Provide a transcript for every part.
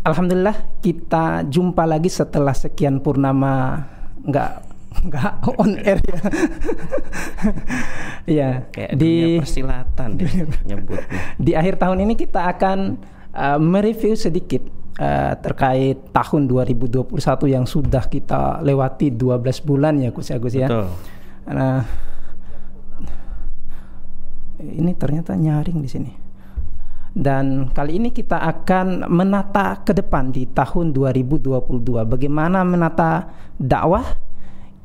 Alhamdulillah kita jumpa lagi setelah sekian purnama nggak nggak on air ya. ya kayak di persilatan deh nyebutnya. Di akhir tahun ini kita akan uh, mereview sedikit uh, terkait tahun 2021 yang sudah kita lewati 12 bulan ya Gus Agus ya. Betul. Nah, ini ternyata nyaring di sini. Dan kali ini kita akan menata ke depan di tahun 2022. Bagaimana menata dakwah?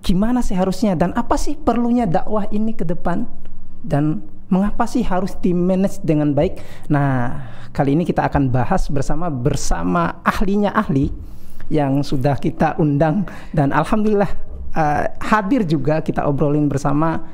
Gimana seharusnya dan apa sih perlunya dakwah ini ke depan? Dan mengapa sih harus di manage dengan baik? Nah, kali ini kita akan bahas bersama bersama ahlinya ahli yang sudah kita undang dan alhamdulillah uh, hadir juga kita obrolin bersama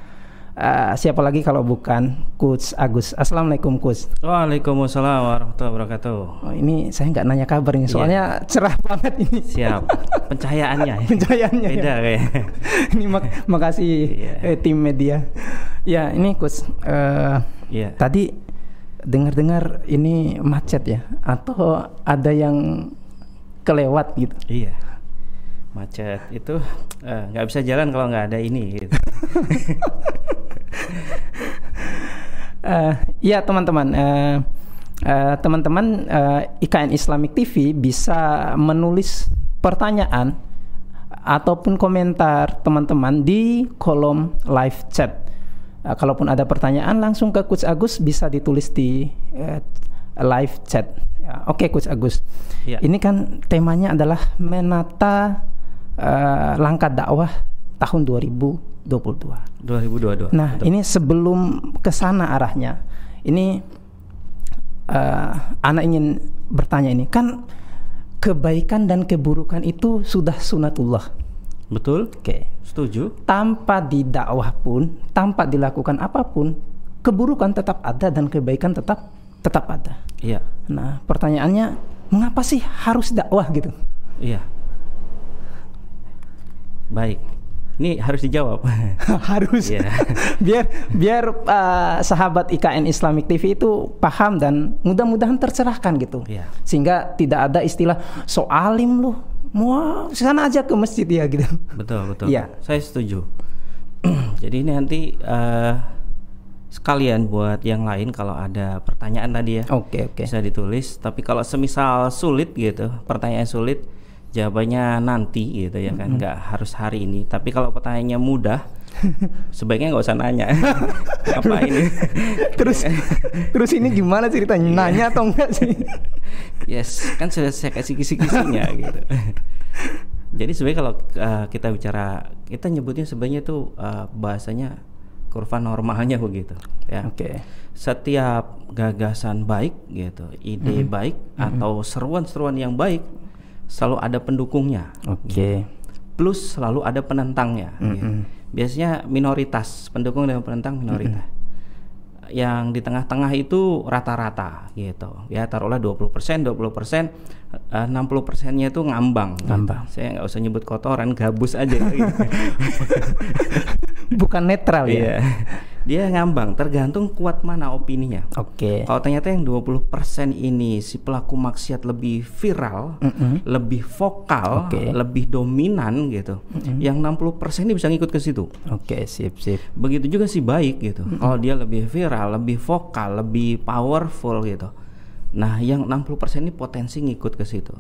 Uh, siapa lagi kalau bukan Coach Agus. Assalamualaikum Coach. Waalaikumsalam warahmatullahi wabarakatuh. Oh, ini saya nggak nanya kabar nih, soalnya yeah. cerah banget ini. Siap. Pencahayaannya. Pencahayaannya. Beda ya. kayak. ini mak makasih yeah. eh, tim media. Ya ini Coach. Uh, yeah. Tadi dengar-dengar ini macet ya, atau ada yang kelewat gitu? Iya. Macet itu nggak uh, bisa jalan kalau nggak ada ini. Gitu. uh, ya teman-teman. Uh, uh, teman-teman uh, IKN Islamic TV bisa menulis pertanyaan ataupun komentar teman-teman di kolom live chat. Uh, kalaupun ada pertanyaan langsung ke Coach Agus bisa ditulis di uh, live chat. Ya, oke okay, Coach Agus. Ya. ini kan temanya adalah menata uh, langkah dakwah tahun 2000 2022. 2022. Nah, Betul. ini sebelum ke sana arahnya. Ini uh, anak ingin bertanya ini kan kebaikan dan keburukan itu sudah sunatullah. Betul? Oke. Okay. Setuju. Tanpa didakwah pun, tanpa dilakukan apa pun, keburukan tetap ada dan kebaikan tetap tetap ada. Iya. Nah, pertanyaannya mengapa sih harus dakwah gitu? Iya. Baik. Ini harus dijawab. harus. Yeah. biar biar uh, sahabat IKN Islamic TV itu paham dan mudah-mudahan tercerahkan gitu. Yeah. Sehingga tidak ada istilah soalim lu. Mau sana aja ke masjid ya gitu. Betul, betul. Iya. Saya setuju. Jadi ini nanti uh, sekalian buat yang lain kalau ada pertanyaan tadi ya. Oke, okay, oke. Okay. Bisa ditulis, tapi kalau semisal sulit gitu, pertanyaan sulit jawabannya nanti gitu ya kan nggak mm -hmm. harus hari ini tapi kalau pertanyaannya mudah sebaiknya nggak usah nanya apa ini terus terus ini gimana ceritanya iya. nanya atau enggak sih yes kan sudah saya kasih kisi-kisinya gitu jadi sebenarnya kalau uh, kita bicara kita nyebutnya sebenarnya itu uh, bahasanya kurva normalnya begitu ya oke okay. setiap gagasan baik gitu ide mm -hmm. baik mm -hmm. atau seruan-seruan yang baik selalu ada pendukungnya. Oke. Okay. Plus selalu ada penentangnya. Mm -hmm. gitu. Biasanya minoritas, pendukung dan penentang minoritas. Mm -hmm. Yang di tengah-tengah itu rata-rata gitu. Ya taruhlah 20%, 20%, uh, 60 persennya itu ngambang. Ngambang. Gitu. Saya nggak usah nyebut kotoran, gabus aja. gitu. Bukan netral ya. Yeah dia ngambang tergantung kuat mana opininya. Oke. Okay. Kalau ternyata yang 20% ini si pelaku maksiat lebih viral, mm -hmm. lebih vokal, okay. lebih dominan gitu. Mm -hmm. Yang 60% ini bisa ngikut ke situ. Oke, okay, sip sip. Begitu juga si baik gitu. Mm -hmm. Kalau dia lebih viral, lebih vokal, lebih powerful gitu. Nah, yang 60% ini potensi ngikut ke situ.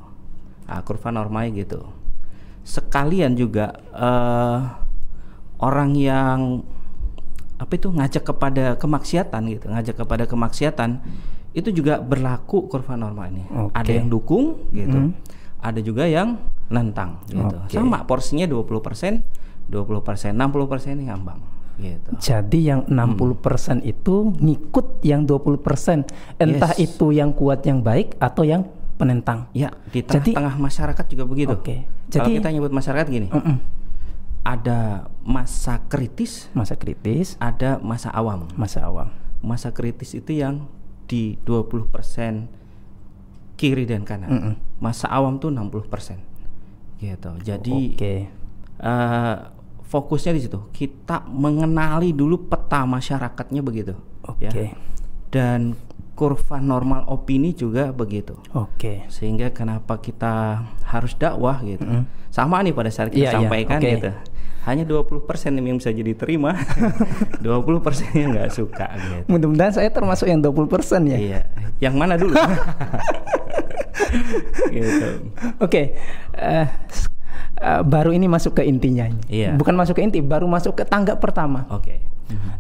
Nah, kurva normalnya gitu. Sekalian juga uh, orang yang apa itu ngajak kepada kemaksiatan gitu ngajak kepada kemaksiatan itu juga berlaku kurva normal ini okay. ada yang dukung gitu mm. ada juga yang nentang gitu okay. sama porsinya 20% 20% 60% ini ngambang gitu. Jadi yang 60% hmm. itu ngikut yang 20%. Entah yes. itu yang kuat yang baik atau yang penentang. Ya, di tengah-tengah masyarakat juga begitu. Oke. Okay. Jadi Kalau kita nyebut masyarakat gini. Uh -uh ada masa kritis, masa kritis, ada masa awam. Masa awam. Masa kritis itu yang di 20% kiri dan kanan. Mm -mm. Masa awam tuh 60%. Gitu. Jadi okay. uh, eh, fokusnya di situ. Kita mengenali dulu peta masyarakatnya begitu, Oke. Okay. Ya. Dan kurva normal opini juga begitu. Oke. Sehingga kenapa kita harus dakwah gitu. Mm. Sama nih pada saat kita Iya, iya, sampaikan oke. gitu. Hanya 20% yang bisa jadi terima, 20% yang nggak suka gitu. Mudah-mudahan saya termasuk yang 20% ya. Iya. Yang mana dulu? gitu. Oke. eh, s- eh, baru ini masuk ke intinya. Iya. Bukan masuk ke inti, baru masuk ke tangga pertama. Oke.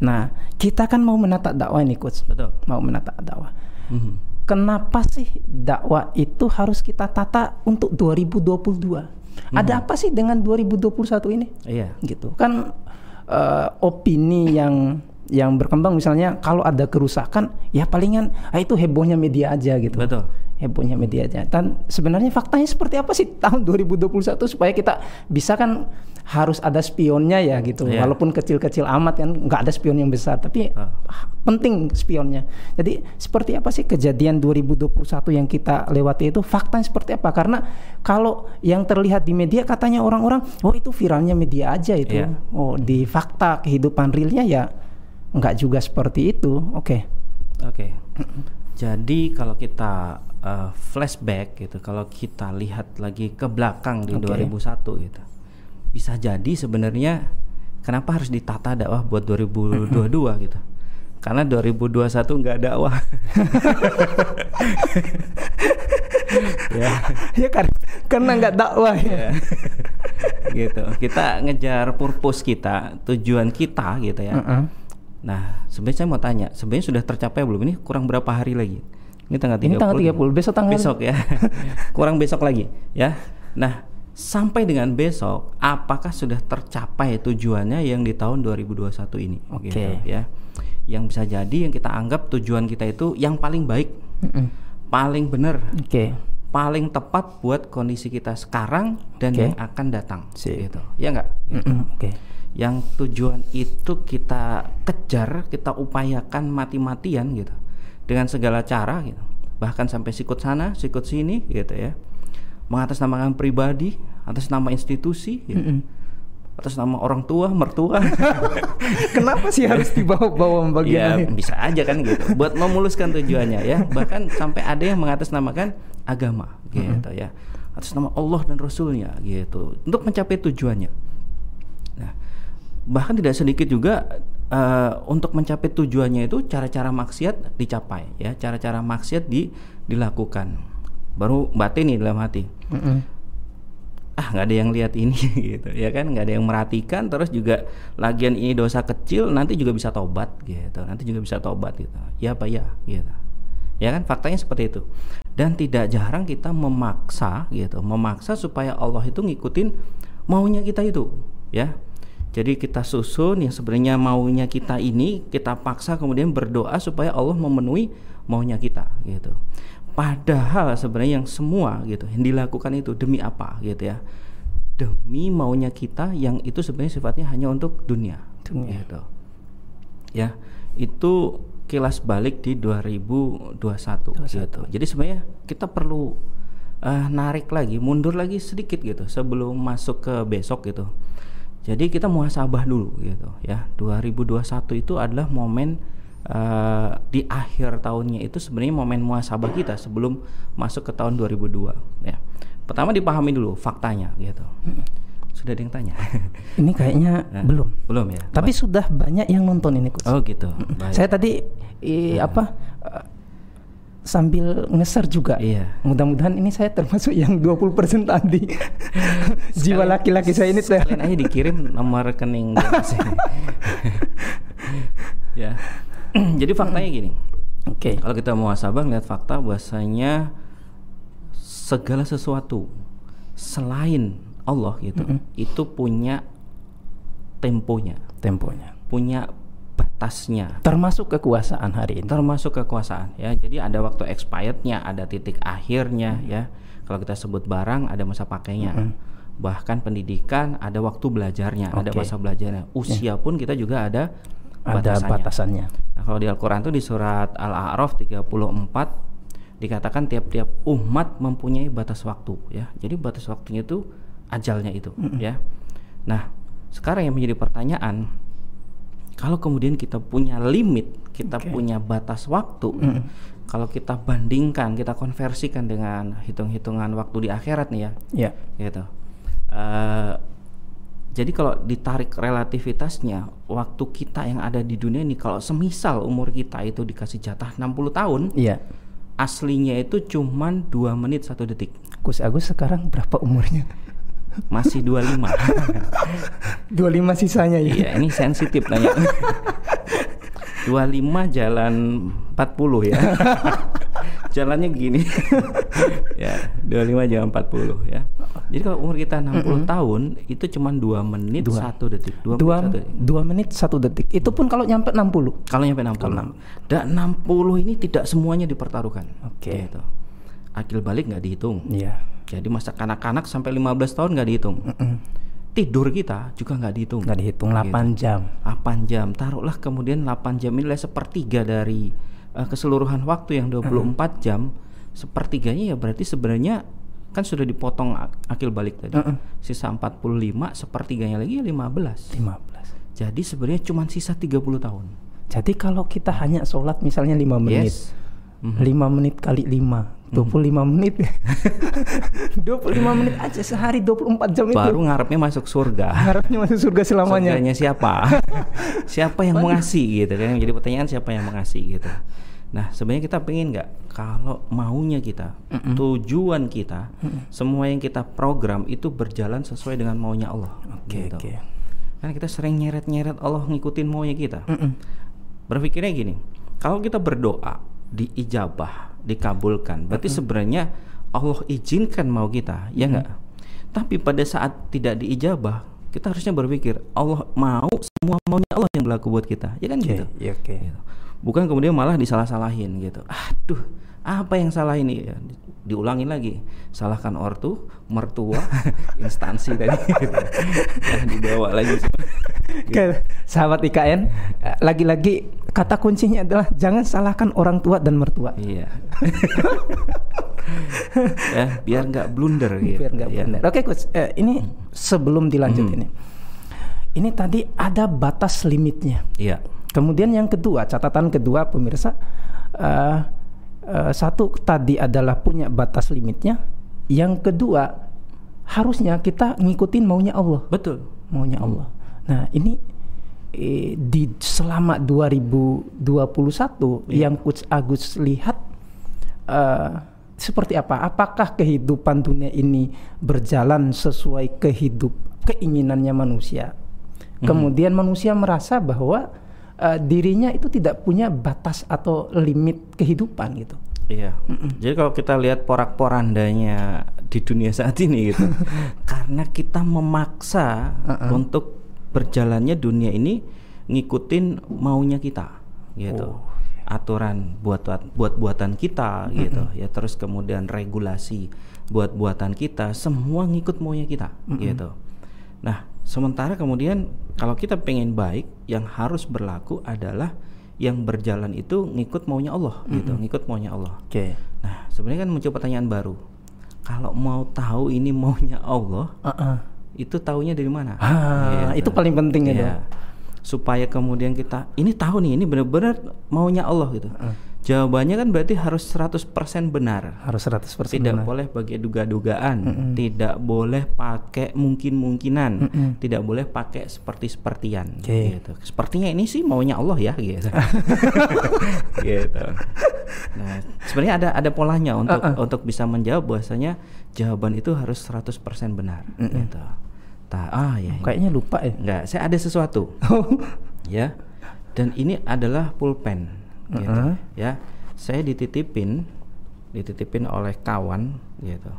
Nah, kita kan mau menata dakwah ini, coach. Betul. Mau menata dakwah. Mhm. Kenapa sih dakwah itu harus kita tata untuk 2022? Ada apa sih dengan 2021 ini? Iya. Gitu. Kan eh, opini yang yang berkembang misalnya kalau ada kerusakan ya palingan ah, itu hebohnya media aja gitu. Betul. Hebohnya media aja. Dan sebenarnya faktanya seperti apa sih tahun 2021 supaya kita bisa kan harus ada spionnya ya gitu. Iya. Walaupun kecil-kecil amat kan nggak ada spion yang besar tapi ah, penting spionnya. Jadi seperti apa sih kejadian 2021 yang kita lewati itu faktanya seperti apa? Karena kalau yang terlihat di media katanya orang-orang oh itu viralnya media aja itu. Iya. Oh di fakta kehidupan realnya ya nggak juga seperti itu. Oke. Oke. Jadi kalau kita uh, flashback gitu, kalau kita lihat lagi ke belakang di Oke. 2001 gitu. Bisa jadi sebenarnya kenapa harus ditata dakwah buat 2022 gitu. Karena 2021 nggak dakwah. ya. ya kan karena nggak dakwah ya. gitu. Kita ngejar purpose kita, tujuan kita gitu ya. Heeh. Nah, sebenarnya saya mau tanya, sebenarnya sudah tercapai belum? Ini kurang berapa hari lagi? Ini tanggal 30. Ini tanggal 30, besok tanggal besok ya. kurang besok lagi ya. Nah, sampai dengan besok apakah sudah tercapai tujuannya yang di tahun 2021 ini Oke. gitu ya. Yang bisa jadi yang kita anggap tujuan kita itu yang paling baik, Mm-mm. paling benar, Oke. paling tepat buat kondisi kita sekarang dan Oke. yang akan datang Sip. gitu. Ya enggak? Mm-mm, Oke. yang tujuan itu kita kejar, kita upayakan mati-matian gitu. Dengan segala cara gitu. Bahkan sampai sikut sana, sikut sini gitu ya. Mengatasnamakan pribadi, atas nama institusi, gitu. Mm-mm. atas nama orang tua, mertua. Kenapa sih harus dibawa-bawa ya bagian bisa aja kan gitu. Buat memuluskan tujuannya ya. Bahkan sampai ada yang mengatasnamakan agama gitu ya. Atas nama Allah dan Rasulnya gitu. Untuk mencapai tujuannya. Nah, bahkan tidak sedikit juga eh, untuk mencapai tujuannya itu cara-cara maksiat dicapai ya, cara-cara maksiat di dilakukan. Baru batin nih dalam hati. Mm-mm. Ah, nggak ada yang lihat ini gitu ya kan, nggak ada yang merhatikan terus juga lagian ini dosa kecil nanti juga bisa tobat gitu. Nanti juga bisa tobat gitu. Ya apa ya gitu. Ya kan faktanya seperti itu. Dan tidak jarang kita memaksa gitu, memaksa supaya Allah itu ngikutin maunya kita itu, ya. Jadi kita susun yang sebenarnya maunya kita ini kita paksa kemudian berdoa supaya Allah memenuhi maunya kita gitu. Padahal sebenarnya yang semua gitu yang dilakukan itu demi apa gitu ya? Demi maunya kita yang itu sebenarnya sifatnya hanya untuk dunia. Dunia. Gitu. Ya, itu kilas balik di 2021 gitu. Jadi sebenarnya kita perlu eh, narik lagi, mundur lagi sedikit gitu sebelum masuk ke besok gitu. Jadi kita muhasabah dulu gitu ya. 2021 itu adalah momen eh, di akhir tahunnya itu sebenarnya momen muhasabah kita sebelum masuk ke tahun 2002 ya. Pertama dipahami dulu faktanya gitu. Sudah ada yang tanya? Ini kayaknya Nah, belum. Belum ya. Tapi sudah banyak yang nonton ini, Coach. Oh gitu. Baik. Saya tadi i- apa eh, sambil ngeser juga. Iya. Mudah-mudahan ini saya termasuk yang 20% tadi. Jiwa laki-laki saya ini Sekalian aja dikirim nomor rekening ya. Jadi faktanya gini. Oke. Kalau kita mau muhasabah lihat fakta bahwasanya segala sesuatu selain Allah gitu, itu punya temponya, Temponya. punya batasnya. Termasuk kekuasaan hari ini. termasuk kekuasaan ya jadi ada waktu expirednya ada titik akhirnya ya kalau kita sebut barang ada masa pakainya bahkan pendidikan ada waktu belajarnya ada Oke. masa belajarnya usia pun kita juga ada Ada batasannya. batasannya. nah kalau di Al-Quran tuh di surat Al-A'raf 34 dikatakan tiap-tiap umat mempunyai batas waktu ya jadi batas waktunya itu ajalnya itu ya nah sekarang yang menjadi pertanyaan Kalau kemudian kita punya limit, kita Oke. punya batas waktu, Mm. kalau kita bandingkan, kita konversikan dengan hitung-hitungan waktu di akhirat nih ya, Ya. gitu. Eh, jadi kalau ditarik relativitasnya, waktu kita yang ada di dunia ini, kalau semisal umur kita itu dikasih jatah 60 tahun, Iya. aslinya itu cuman 2 menit satu detik, Gus Agus sekarang berapa umurnya? Masih 25. 25 sisanya ya. Iya, ini sensitif nanya. 25 jalan 40 ya. Jalannya gini. ya, 25 jalan 40 ya. Jadi kalau umur kita 60 tahun itu cuma 2 menit Dua. 1 detik. 2 Dua, menit 1 detik. dua menit satu detik. Itu pun kalau nyampe 60. Kalau nyampe 60. Dan 60 ini tidak semuanya dipertaruhkan. Oke. Gitu. Akil balik nggak dihitung. Iya. Jadi masa kanak-kanak sampai 15 tahun nggak dihitung. Tidur kita juga nggak dihitung. Nggak dihitung 8 jam. 8 jam taruhlah kemudian 8 jam ini sepertiga dari eh, keseluruhan waktu yang 24 jam sepertiganya ya berarti sebenarnya kan sudah dipotong ak- akil balik tadi Heeh. sisa 45 sepertiganya lagi ya 15 15. jadi sebenarnya cuma sisa 30 tahun Jadi kalau kita hanya sholat misalnya 5 menit. yes Mhm. 5 menit kali 5 25 menit 25 menit aja sehari 24 jam itu baru ngarepnya masuk surga harapnya masuk surga selamanya Surganya siapa? siapa yang mau ngasih gitu kan? Jadi pertanyaan siapa yang mau ngasih gitu. Nah sebenarnya kita pengen nggak kalau maunya kita, tujuan kita, semua yang kita program itu berjalan sesuai dengan maunya Allah. Oke, gitu. oke. Kan kita sering nyeret-nyeret Allah ngikutin maunya kita. Mm-mm. Berpikirnya gini, kalau kita berdoa diijabah, dikabulkan, berarti sebenarnya Allah izinkan mau kita, ya nggak? Tapi pada saat tidak diijabah, kita harusnya berpikir Allah mau semua maunya Allah yang berlaku buat kita, ya kan Oke, gitu. iya, oke. Gitu. Bukan kemudian malah disalah-salahin gitu. Aduh, apa yang salah ini? Di- diulangin lagi. Salahkan ortu, mertua, instansi tadi. gitu. Ya, dibawa lagi. Ke sahabat IKN lagi-lagi kata kuncinya adalah jangan salahkan orang tua dan mertua Iya. ya, biar nggak blunder gitu. biar nggak ya. benar. Oke, Coach. Eh, ini sebelum dilanjut ini. Ini tadi ada batas limitnya. Iya. Kemudian yang kedua, catatan kedua pemirsa eh, eh, satu tadi adalah punya batas limitnya. Yang kedua, harusnya kita ngikutin maunya Allah, Betul. maunya Allah. Nah, ini eh, di selama 2021 yang Coach Agus lihat eh, seperti apa? Apakah kehidupan dunia ini berjalan sesuai kehidup keinginannya manusia? Kemudian manusia merasa bahwa eh, dirinya itu tidak punya batas atau limit kehidupan gitu. Iya. Jadi kalau kita lihat porak-porandanya di dunia saat ini gitu, karena kita memaksa untuk berjalannya dunia ini ngikutin maunya kita, gitu. Aturan buat buat buatan kita, gitu. Ya terus kemudian regulasi buat buatan kita, semua ngikut maunya kita, gitu. Nah, sementara kemudian kalau kita pengen baik, yang harus berlaku adalah yang berjalan itu ngikut maunya Allah, gitu, ngikut maunya Allah. Oke. Nah, sebenarnya kan muncul pertanyaan baru. Kalau mau tahu ini maunya Allah, itu taunya dari mana? Ah, Gitu. itu paling penting. Iya. Supaya kemudian kita ini tahu nih ini benar-benar maunya Allah gitu. Jawabannya kan berarti harus 100% benar. Harus 100% Tidak benar. boleh pakai duga-dugaan, tidak boleh pakai mungkin-mungkinan, tidak boleh pakai seperti-sepertian Oke. gitu. Sepertinya ini sih maunya Allah ya gitu. gitu. Nah, sebenarnya ada ada polanya untuk untuk bisa menjawab bahwasanya jawaban itu harus 100% benar gitu. Ta ah ya. Kayaknya lupa ya. Enggak, saya ada sesuatu ya. Dan ini adalah pulpen gitu Uh-uh. ya. Saya dititipin dititipin oleh kawan gitu.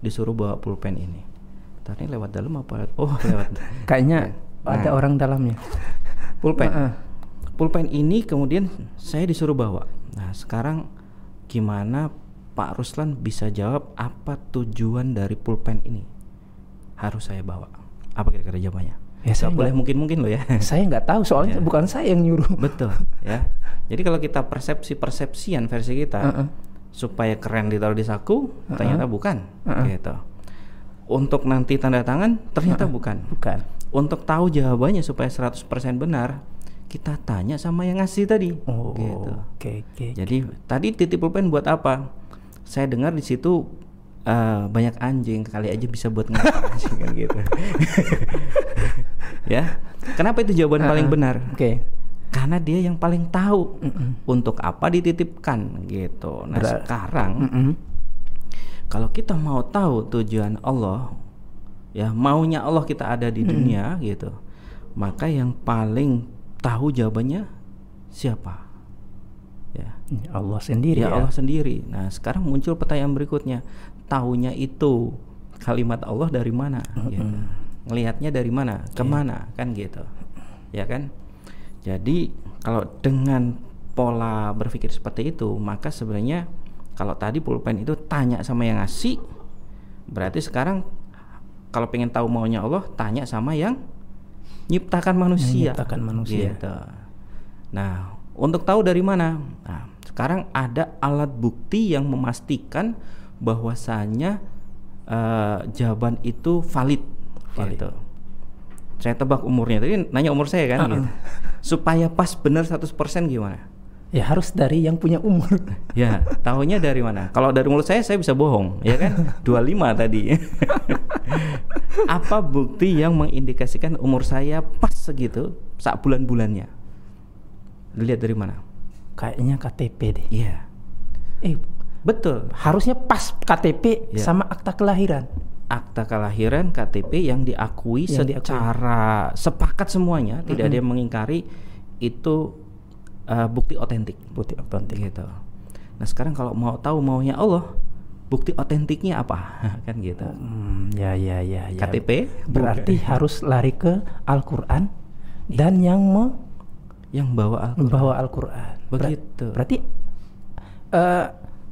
Disuruh bawa pulpen ini. Tadi lewat dalam apa? Oh, lewat. Kayaknya Nah. ada orang dalamnya. pulpen. Uh-uh. Pulpen ini kemudian saya disuruh bawa. Nah, sekarang gimana Pak Ruslan bisa jawab apa tujuan dari pulpen ini? Harus saya bawa. Apa kira-kira jawabannya? Ya, saya boleh mungkin-mungkin loh ya. Saya nggak tahu soalnya Ya. bukan saya yang nyuruh. Betul, ya. Jadi kalau kita persepsi-persepsian versi kita Uh-uh. supaya keren ditaruh di saku, ternyata bukan, Uh-uh. gitu. Untuk nanti tanda tangan, ternyata bukan. Bukan. Untuk tahu jawabannya supaya 100% benar, kita tanya sama yang ngasih tadi. Oh, gitu. Oke, oke. Jadi tadi titip pulpen buat apa? Saya dengar di situ uh, banyak anjing kali aja bisa buat ngasih kan gitu. ya. Kenapa itu jawaban paling Uh-uh. benar? Oke. Karena dia yang paling tahu untuk apa dititipkan gitu. Nah, Berat. sekarang Mm-mm. kalau kita mau tahu tujuan Allah ya maunya Allah kita ada di dunia gitu maka yang paling tahu jawabannya siapa ya Allah sendiri ya ya. Allah sendiri nah sekarang muncul pertanyaan berikutnya tahunya itu kalimat Allah dari mana? Gitu. Ngelihatnya dari mana? Ke mana? Kan gitu. Ya kan? Jadi kalau dengan pola berpikir seperti itu maka sebenarnya kalau tadi pulpen itu tanya sama yang ngasih berarti sekarang kalau pengen tahu maunya Allah tanya sama yang nyiptakan manusia. Menciptakan manusia. Gitu. nah untuk tahu dari mana? Nah sekarang ada alat bukti yang memastikan bahwasanya eh, jawaban itu valid, Valid. gitu. Saya tebak umurnya. Tadi nanya umur saya kan Uh-uh. gitu. Supaya pas benar 100% gimana? Ya harus dari yang punya umur. Ya, tahunya dari mana? Kalau dari mulut saya saya bisa bohong, ya kan? 25 tadi. Apa bukti yang mengindikasikan umur saya pas segitu saat bulan-bulannya? Dilihat dari mana? Kayaknya KTP deh. Iya. Eh, Betul. harusnya pas KTP Ya. sama akta kelahiran. akta kelahiran KTP yang diakui Yang diakui. secara sepakat semuanya, tidak ada yang mengingkari itu uh, bukti otentik. Putih otentik. Gitu. Nah, sekarang kalau mau tahu maunya Allah, bukti otentiknya apa? kan gitu. Hmm, ya ya ya ya. KTP Berarti harus lari ke Al-Qur'an dan yang me- yang bawa Al-Qur'an. Ber- Begitu. berarti eh,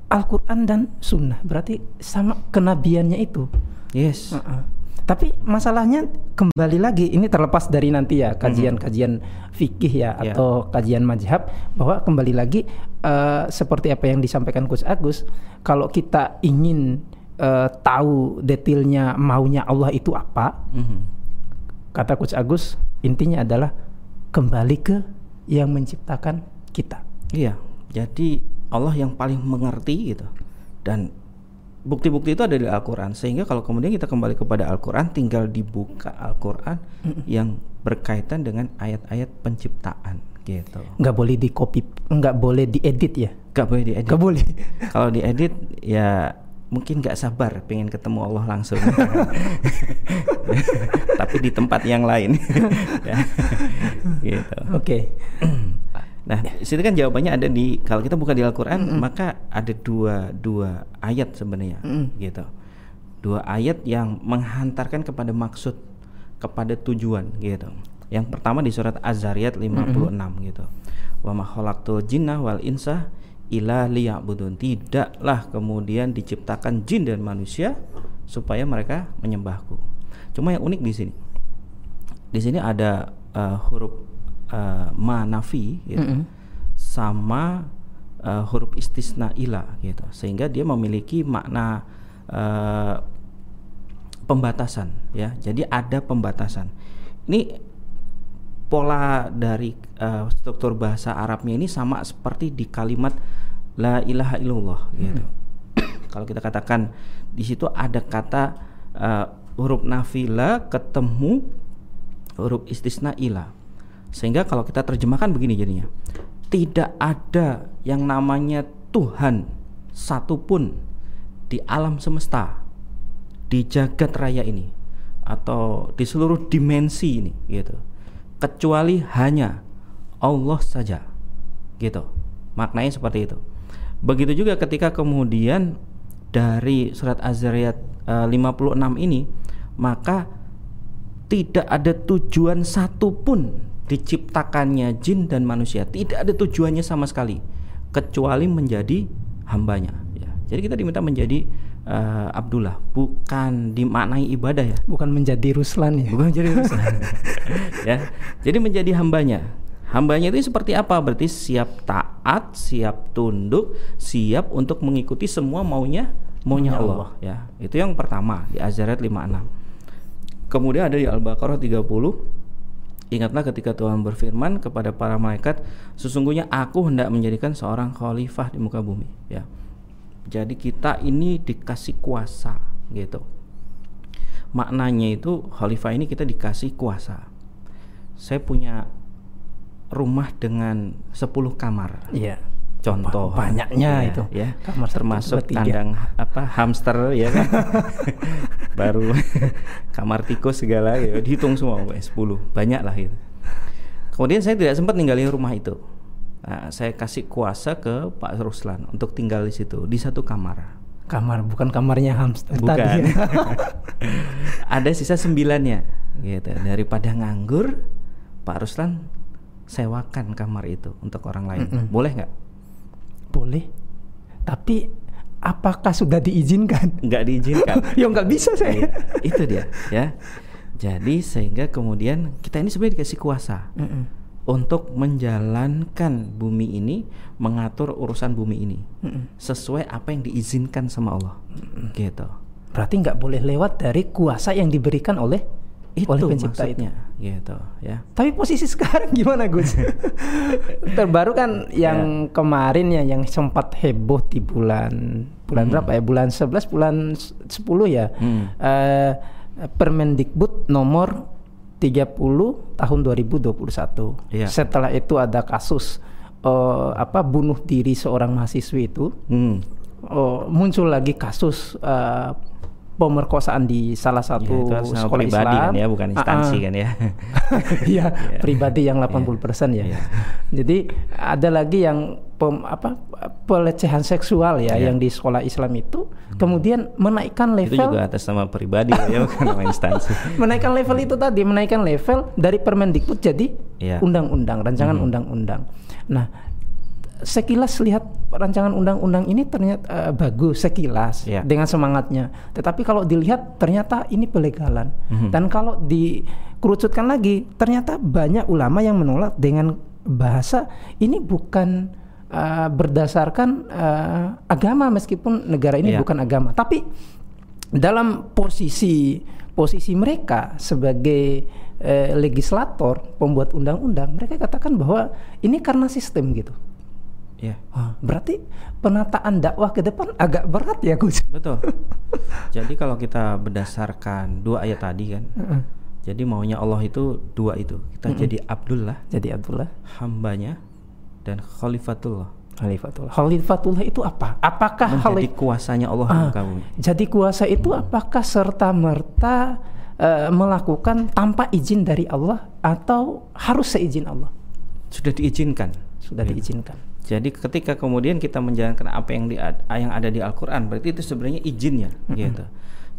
Al-Qur'an dan sunnah berarti sama kenabiannya itu. Yes. Heeh. Tapi masalahnya kembali lagi ini terlepas dari nanti ya kajian-kajian fikih ya Ya. atau kajian mazhab bahwa kembali lagi eh, seperti apa yang disampaikan Gus Agus kalau kita ingin eh, tahu detailnya maunya Allah itu apa Mhm. kata Gus Agus intinya adalah kembali ke yang menciptakan kita. Iya. Jadi Allah yang paling mengerti gitu. Dan bukti-bukti itu ada di Al-Qur'an sehingga kalau kemudian kita kembali kepada Al-Qur'an tinggal dibuka Al-Qur'an yang berkaitan dengan ayat-ayat penciptaan gitu. nggak boleh di copy nggak boleh diedit ya Gak boleh diedit. nggak boleh Kalau diedit ya mungkin nggak sabar pengen ketemu Allah langsung. Tapi di tempat yang lain. Ya. gitu. oke Nah, di situ kan jawabannya ada di kalau kita buka di Al-Qur'an maka ada dua dua ayat sebenarnya gitu. Dua ayat yang menghantarkan kepada maksud, kepada tujuan gitu. Yang pertama di surat Az-Zariyat 56 gitu. Wa ma khalaqtul jinna wal insa illa liya'budun. Tidaklah kemudian diciptakan jin dan manusia supaya mereka menyembahku. Cuma yang unik di sini. Di sini ada uh, huruf uh, ma nafi gitu Mm-mm. sama uh, huruf istisna ila gitu. Sehingga dia memiliki makna uh, pembatasan ya. Jadi ada pembatasan. Ini pola dari uh, struktur bahasa Arabnya ini sama seperti di kalimat la ilaha illallah gitu. Kalau kita katakan di situ ada kata uh, huruf nafila ketemu huruf istisna ila sehingga kalau kita terjemahkan begini jadinya. Tidak ada yang namanya Tuhan satupun di alam semesta di jagat raya ini atau di seluruh dimensi ini gitu. Kecuali hanya Allah saja gitu. Maknanya seperti itu. Begitu juga ketika kemudian dari surat Az-Zariyat eh, 56 ini maka tidak ada tujuan satupun diciptakannya jin dan manusia. Tidak ada tujuannya sama sekali kecuali menjadi hambanya ya. jadi kita diminta menjadi eh, Abdullah bukan dimaknai ibadah ya. Bukan menjadi Ruslan ya. Bukan menjadi urusan ya. Jadi menjadi hambanya. Hambanya itu seperti apa? Berarti siap taat siap tunduk siap untuk mengikuti semua maunya maunya Maunya Allah. ya. Itu yang pertama di Azarat 56 kemudian ada di Al-Baqarah 30 Ingatlah ketika Tuhan berfirman kepada para malaikat, sesungguhnya aku hendak menjadikan seorang khalifah di muka bumi, ya. Jadi kita ini dikasih kuasa, gitu. Maknanya itu khalifah ini kita dikasih kuasa. Saya punya rumah dengan 10 kamar. Iya. Contoh banyaknya ya, itu. ya. Kamar termasuk kandang apa hamster ya kan. Baru kamar tikus segala ya dihitung semua weh, 10. Banyak lah itu. Kemudian saya tidak sempat ninggalin rumah itu. Nah, saya kasih kuasa ke Pak Ruslan untuk tinggal di situ di satu kamar. Kamar bukan kamarnya hamster Bukan. tadi. Ada sisa sembilannya gitu. Daripada nganggur, Pak Ruslan sewakan kamar itu untuk orang lain. Mm-mm. Boleh nggak? Boleh. Tapi apakah sudah diizinkan? Nggak diizinkan. ya nggak bisa Iya, saya. itu dia ya. Jadi sehingga kemudian kita ini sebenarnya dikasih kuasa Mm-mm. untuk menjalankan bumi ini, mengatur urusan bumi ini Mm-mm. sesuai apa yang diizinkan sama Allah. Gitu. Berarti nggak boleh lewat dari kuasa yang diberikan oleh Itu oleh pencipta itu. maksudnya, gitu ya. Tapi posisi sekarang gimana Gus? Terbaru kan yang kemarin ya yang sempat heboh di bulan bulan Hmm. berapa ya? Bulan 11 bulan s- 10 ya. Hmm. Eh, Permendikbud nomor 30 tahun 2021. Iya. Setelah itu ada kasus eh, apa bunuh diri seorang mahasiswi itu. Hmm. Oh, muncul lagi kasus eh, pemerkosaan di salah Ya, satu itu atas nama sekolah pribadi Islam kan ya, bukan instansi Ah, ah. kan ya. Iya, pribadi yang 80% ya. Iya. Jadi ada lagi yang pem- apa pelecehan seksual ya Iya. yang di sekolah Islam itu kemudian menaikkan itu level juga atas nama pribadi ya, bukan nama instansi. menaikkan level itu tadi menaikkan level dari Permendikbud jadi Iya. undang-undang, rancangan Mhm. undang-undang. Nah, sekilas lihat rancangan undang-undang ini ternyata eh, bagus sekilas Iya. dengan semangatnya. Tetapi kalau dilihat ternyata ini pelegalan. Mhm. Dan kalau dikerucutkan lagi, ternyata banyak ulama yang menolak dengan bahasa ini bukan eh, berdasarkan eh, agama meskipun negara ini Iya. bukan agama. Tapi dalam posisi posisi mereka sebagai eh, legislator pembuat undang-undang mereka katakan bahwa ini karena sistem gitu. Ya, berarti penataan dakwah ke depan agak berat ya Gus. betul. Jadi kalau kita berdasarkan dua ayat tadi kan, Heeh. jadi maunya Allah itu dua itu. Kita Mm-mm. jadi Abdullah, Jadi Abdullah hambanya, dan Khalifatullah. Khalifatullah. Khalifatullah itu apa? Apakah Menjadi khalif- kuasanya Allah di Ah, bumi. jadi kuasa itu apakah serta merta melakukan tanpa izin dari Allah atau harus seizin Allah? Sudah diizinkan. Sudah Gitu. diizinkan. Jadi ketika kemudian kita menjalankan apa yang di, yang ada di Al-Qur'an, berarti itu sebenarnya izinnya gitu.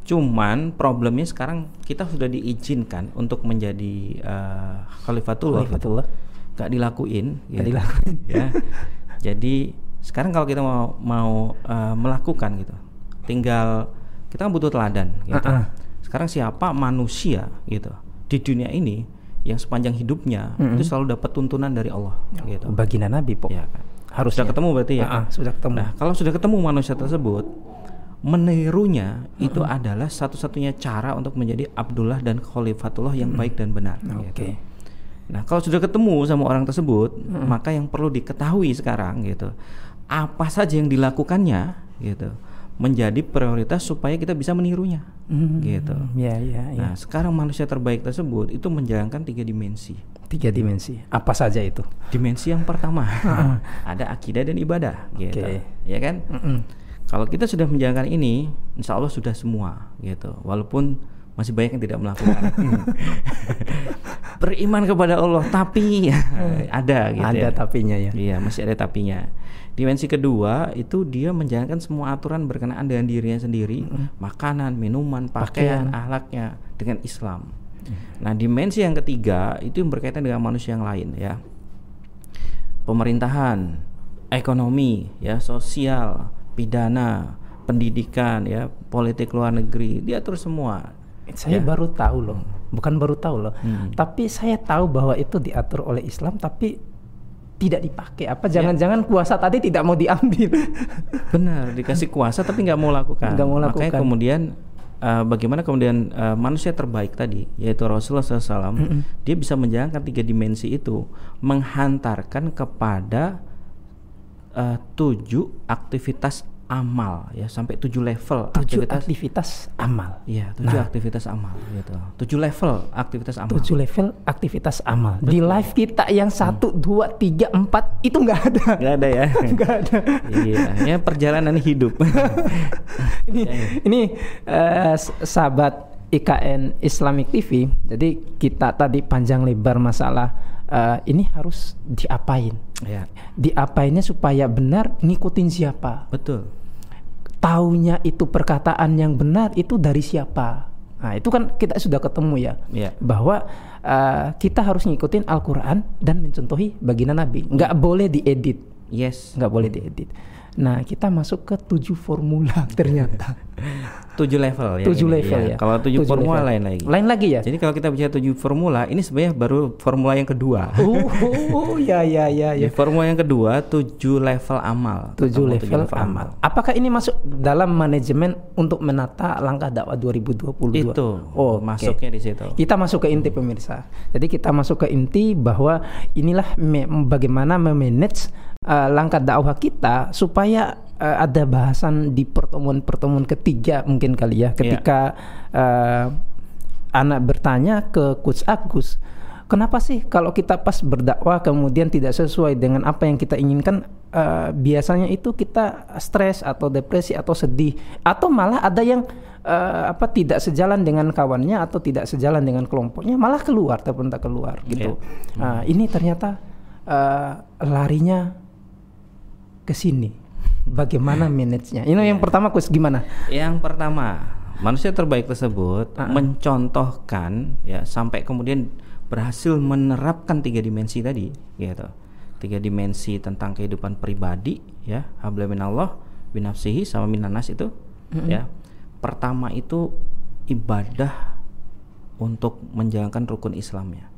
Cuman problemnya sekarang kita sudah diizinkan untuk menjadi eh, khalifatullah. gitu. Khalifatullah. Nggak dilakuin Nggak gitu. dilakuin. ya. Jadi sekarang kalau kita mau mau eh, melakukan gitu. Tinggal kita kan butuh teladan gitu. Ah, ah. Sekarang siapa manusia gitu di dunia ini yang sepanjang hidupnya Mm-mm. itu selalu dapat tuntunan dari Allah gitu. Baginda Nabi, Pok. Ya kan. Harusnya. Sudah ketemu berarti ya? Ah, sudah ketemu. Nah, kalau sudah ketemu manusia tersebut, menirunya itu adalah satu-satunya cara untuk menjadi Abdullah dan Khalifatullah yang baik dan benar. Oke. gitu. Nah, kalau sudah ketemu sama orang tersebut, maka yang perlu diketahui sekarang gitu, apa saja yang dilakukannya gitu, menjadi prioritas supaya kita bisa menirunya. Hmm, Gitu. Ya, ya, ya. Nah, sekarang manusia terbaik tersebut itu menjalankan tiga dimensi. Tiga dimensi. Apa saja itu? Dimensi yang pertama ada akidah dan ibadah, gitu, ya kan? Mm-mm. Kalau kita sudah menjalankan ini, insya Allah sudah semua, gitu. Walaupun masih banyak yang tidak melakukan. Beriman kepada Allah, tapi ada, gitu. Ada ya. tapinya ya. Iya, masih ada tapinya. Dimensi kedua itu dia menjalankan semua aturan berkenaan dengan dirinya sendiri, makanan, minuman, pakaian, Pakaian. ahlaknya dengan Islam. Nah, dimensi yang ketiga itu yang berkaitan dengan manusia yang lain ya. Pemerintahan, ekonomi, ya, sosial, pidana, pendidikan, ya, politik luar negeri, diatur semua. Saya Ya. baru tahu loh, bukan baru tahu loh, Hmm. tapi saya tahu bahwa itu diatur oleh Islam, tapi tidak dipakai. Ya. Apa jangan-jangan kuasa tadi tidak mau diambil? Benar, dikasih kuasa tapi nggak mau lakukan. Nggak mau Makanya lakukan. kemudian uh, bagaimana kemudian uh, manusia terbaik tadi yaitu Rasulullah SAW mm -hmm. dia bisa menjalankan tiga dimensi itu menghantarkan kepada uh, tujuh aktivitas amal ya sampai tujuh level tujuh aktivitas, aktivitas amal. Ya tujuh nah, aktivitas amal gitu. Tujuh level aktivitas amal. Tujuh level aktivitas amal. Betul. di live kita yang satu hmm. dua tiga empat itu nggak ada. Nggak ada ya? Nggak ada. Iya ya perjalanan hidup. Ini ya, ya. ini uh, sahabat IKN Islamic TV jadi kita tadi panjang lebar masalah uh, ini harus diapain? Ya. diapainnya supaya benar ngikutin siapa? Betul. Taunya itu perkataan yang benar itu dari siapa? Nah itu kan kita sudah ketemu ya, ya. bahwa uh, kita harus ngikutin Al-Quran dan mencontohi baginda Nabi. Nggak boleh diedit. Yes. Nggak boleh diedit Nah, kita masuk ke tujuh formula ternyata. tujuh level ya. Tujuh level ya. ya. Kalau tujuh, tujuh formula level. lain lagi. Lain lagi ya. Jadi kalau kita bicara tujuh formula, ini sebenarnya baru formula yang kedua. Oh, oh ya ya ya ya. formula yang kedua tujuh level amal. Tujuh level, tujuh level amal. amal. Apakah ini masuk dalam manajemen untuk menata langkah dakwah 2022? Itu. Oh, masuknya okay. di situ. Kita masuk ke inti pemirsa. Jadi kita masuk ke inti bahwa inilah bagaimana memanage uh, langkah dakwah kita supaya uh, ada bahasan di pertemuan-pertemuan ketiga mungkin kali ya ketika yeah. uh, anak bertanya ke coach Agus kenapa sih kalau kita pas berdakwah kemudian tidak sesuai dengan apa yang kita inginkan uh, biasanya itu kita stres atau depresi atau sedih atau malah ada yang uh, apa tidak sejalan dengan kawannya atau tidak sejalan dengan kelompoknya malah keluar ataupun tak keluar gitu. Yeah. Nah, ini ternyata uh, larinya ke sini. Bagaimana manage-nya? Ini yang pertama Kus gimana? Yang pertama, manusia terbaik tersebut uh -uh. mencontohkan ya sampai kemudian berhasil menerapkan tiga dimensi tadi gitu. Tiga dimensi tentang kehidupan pribadi ya, habla minallah, binafsihi sama minanas itu uh -uh. ya. Pertama itu ibadah untuk menjalankan rukun Islamnya.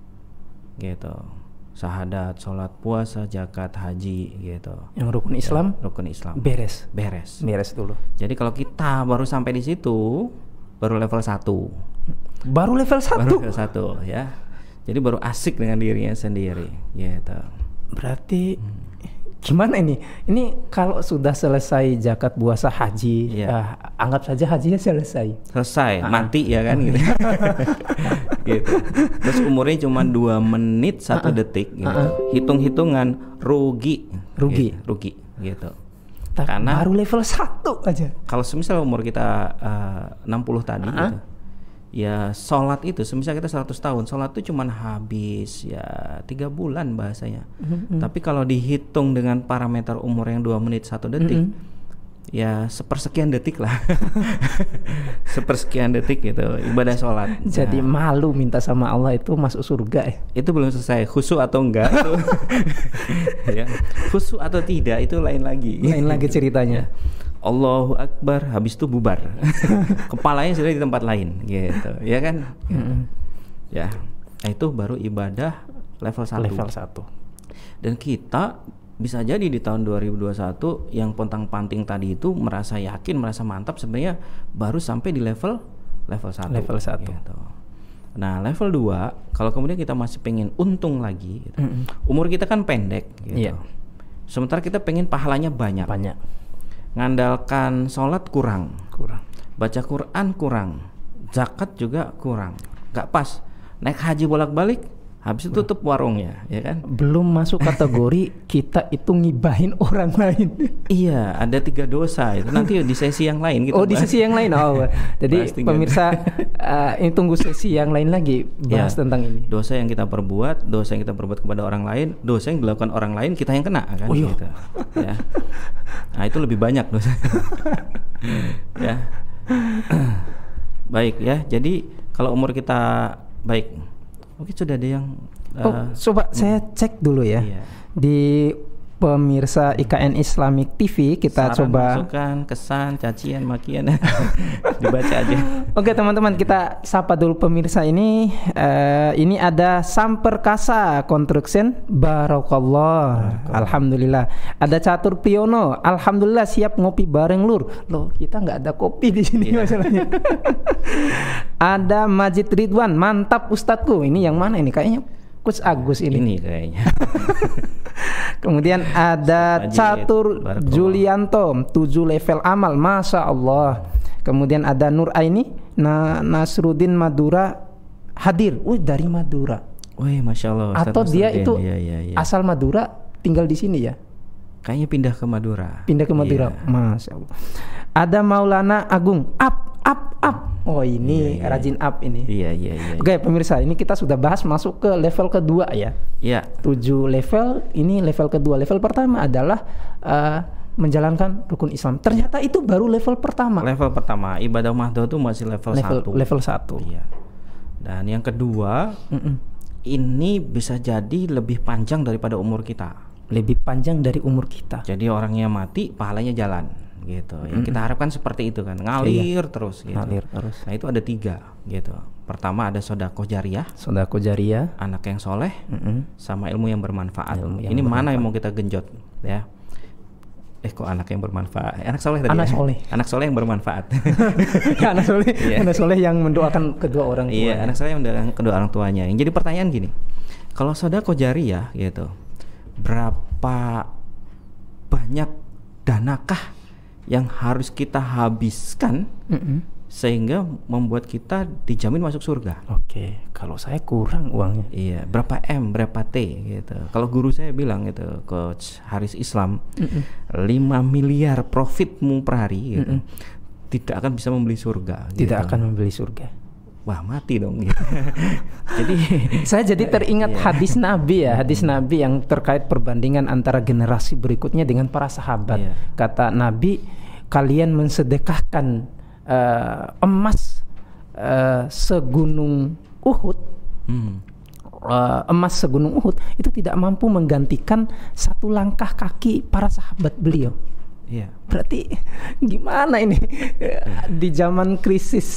Gitu syahadat, sholat, puasa, zakat, haji gitu. Yang rukun Islam? Ya, rukun Islam. Beres. Beres. Beres dulu. Jadi kalau kita baru sampai di situ, baru level 1. Baru level 1. Baru level 1 ya. Jadi baru asik dengan dirinya sendiri gitu. Berarti hmm gimana ini? Ini kalau sudah selesai zakat puasa haji, yeah. uh, anggap saja hajinya selesai. Selesai, uh mati ya kan gitu. gitu. Terus umurnya cuma dua menit satu uh detik. Gitu. Uh Hitung-hitungan rugi. Rugi. Gitu. Rugi gitu. Karena baru level satu aja. Kalau semisal umur kita uh, 60 tadi uh gitu ya sholat itu semisal kita 100 tahun sholat itu cuma habis ya tiga bulan bahasanya. Mm-hmm. tapi kalau dihitung dengan parameter umur yang dua menit satu detik mm-hmm. ya sepersekian detik lah. Sepersekian detik gitu ibadah sholat. Jadi nah. malu minta sama Allah itu masuk surga ya? Itu belum selesai khusu atau enggak ya. Khusu atau tidak itu lain lagi. Lain lagi ceritanya. Ya Allahu Akbar habis itu bubar kepalanya sudah di tempat lain gitu ya kan mm -hmm. ya nah, itu baru ibadah level 1 level 1 dan kita bisa jadi di tahun 2021 yang pontang panting tadi itu merasa yakin merasa mantap sebenarnya baru sampai di level level 1 level 1 gitu. Nah, level 2 kalau kemudian kita masih pengen untung lagi gitu. mm -hmm. Umur kita kan pendek gitu. Yeah. Sementara kita pengen pahalanya banyak. Banyak ngandalkan sholat kurang. Kurang. Baca Quran kurang. Zakat juga kurang. Nggak pas. Naik haji bolak-balik habis itu tutup warungnya ya kan? Belum masuk kategori kita itu ngibahin orang lain. Iya ada tiga dosa itu. Nanti di sesi yang lain gitu oh di sesi yang lain. Oh jadi pemirsa uh, ini tunggu sesi yang lain lagi bahas ya, tentang ini. Dosa yang kita perbuat dosa yang kita perbuat kepada orang lain dosa yang dilakukan orang lain kita yang kena kan? Oh, iya. gitu. Ya. Nah itu lebih banyak dosa. Ya. Baik ya. Jadi kalau umur kita baik Mungkin sudah ada yang uh, Oh, coba saya cek dulu ya. Iya. Di pemirsa IKN Islamic TV kita Saran, coba masukan, kesan, cacian, makian. Dibaca aja. Oke teman-teman kita sapa dulu pemirsa ini. Uh, ini ada Samperkasa Construction. Barokallah Alhamdulillah. Ada Catur Priyono Alhamdulillah siap ngopi bareng lur. Loh kita nggak ada kopi di sini Iya. masalahnya. Ada Majid Ridwan. Mantap Ustadku. Ini yang mana ini? Kayaknya Coach Agus ini, Ini kayaknya. Kemudian ada Catur. Julianto 7 level amal Masya Allah Kemudian ada Nur Aini Na Nasruddin Madura hadir Wih dari Madura Wih, masya Allah. Ustadz Atau dia Nasruddin. itu Iya, iya, iya. asal Madura tinggal di sini ya Kayaknya pindah ke Madura. Pindah ke Madura Iya. Masya Allah Ada Maulana Agung Up, up, up Oh ini Iya, iya. rajin up ini Iya, iya, iya. Oke pemirsa ini kita sudah bahas masuk ke level kedua ya Iya. 7 level ini level kedua level pertama adalah eh, menjalankan rukun Islam ternyata itu baru level pertama Level pertama ibadah mahdoh itu masih level, level satu. level satu Iya. Dan yang kedua, Mm-mm. ini bisa jadi lebih panjang daripada umur kita. lebih panjang dari umur kita Jadi orangnya mati, pahalanya jalan gitu. Yang kita harapkan seperti itu kan, ngalir terus gitu. Iya. ngalir terus Nah itu ada tiga gitu. Pertama ada sodako jariah, sodako jariah anak yang soleh, Mm-mm. sama ilmu yang bermanfaat. Ilmu yang Ini mana yang mau kita genjot ya? Eh kok anak yang bermanfaat? Eh, Anak soleh tadi. Anak ya? soleh. Anak soleh yang bermanfaat. anak soleh Iya. anak soleh yang mendoakan kedua orang tua Iya, anak saya yang udah kedua orang tuanya. Yang jadi pertanyaan gini, kalau sodako jariah gitu, berapa banyak danakah yang harus kita habiskan Mm-mm. sehingga membuat kita dijamin masuk surga? oke kalau saya kurang uangnya Iya, berapa M, berapa T gitu. Kalau guru saya bilang gitu, Coach Haris Islam, 5 miliar profitmu per hari gitu. Tidak akan bisa membeli surga. tidak gitu. akan membeli surga Wah, mati dong gitu. Jadi saya jadi teringat Iya. hadis Nabi ya, hadis Nabi yang terkait perbandingan antara generasi berikutnya dengan para sahabat. Iya. Kata Nabi, kalian mensedekahkan eh, emas eh, segunung Uhud, hmm, eh, emas segunung Uhud itu tidak mampu menggantikan satu langkah kaki para sahabat beliau. iya. Berarti gimana ini di zaman krisis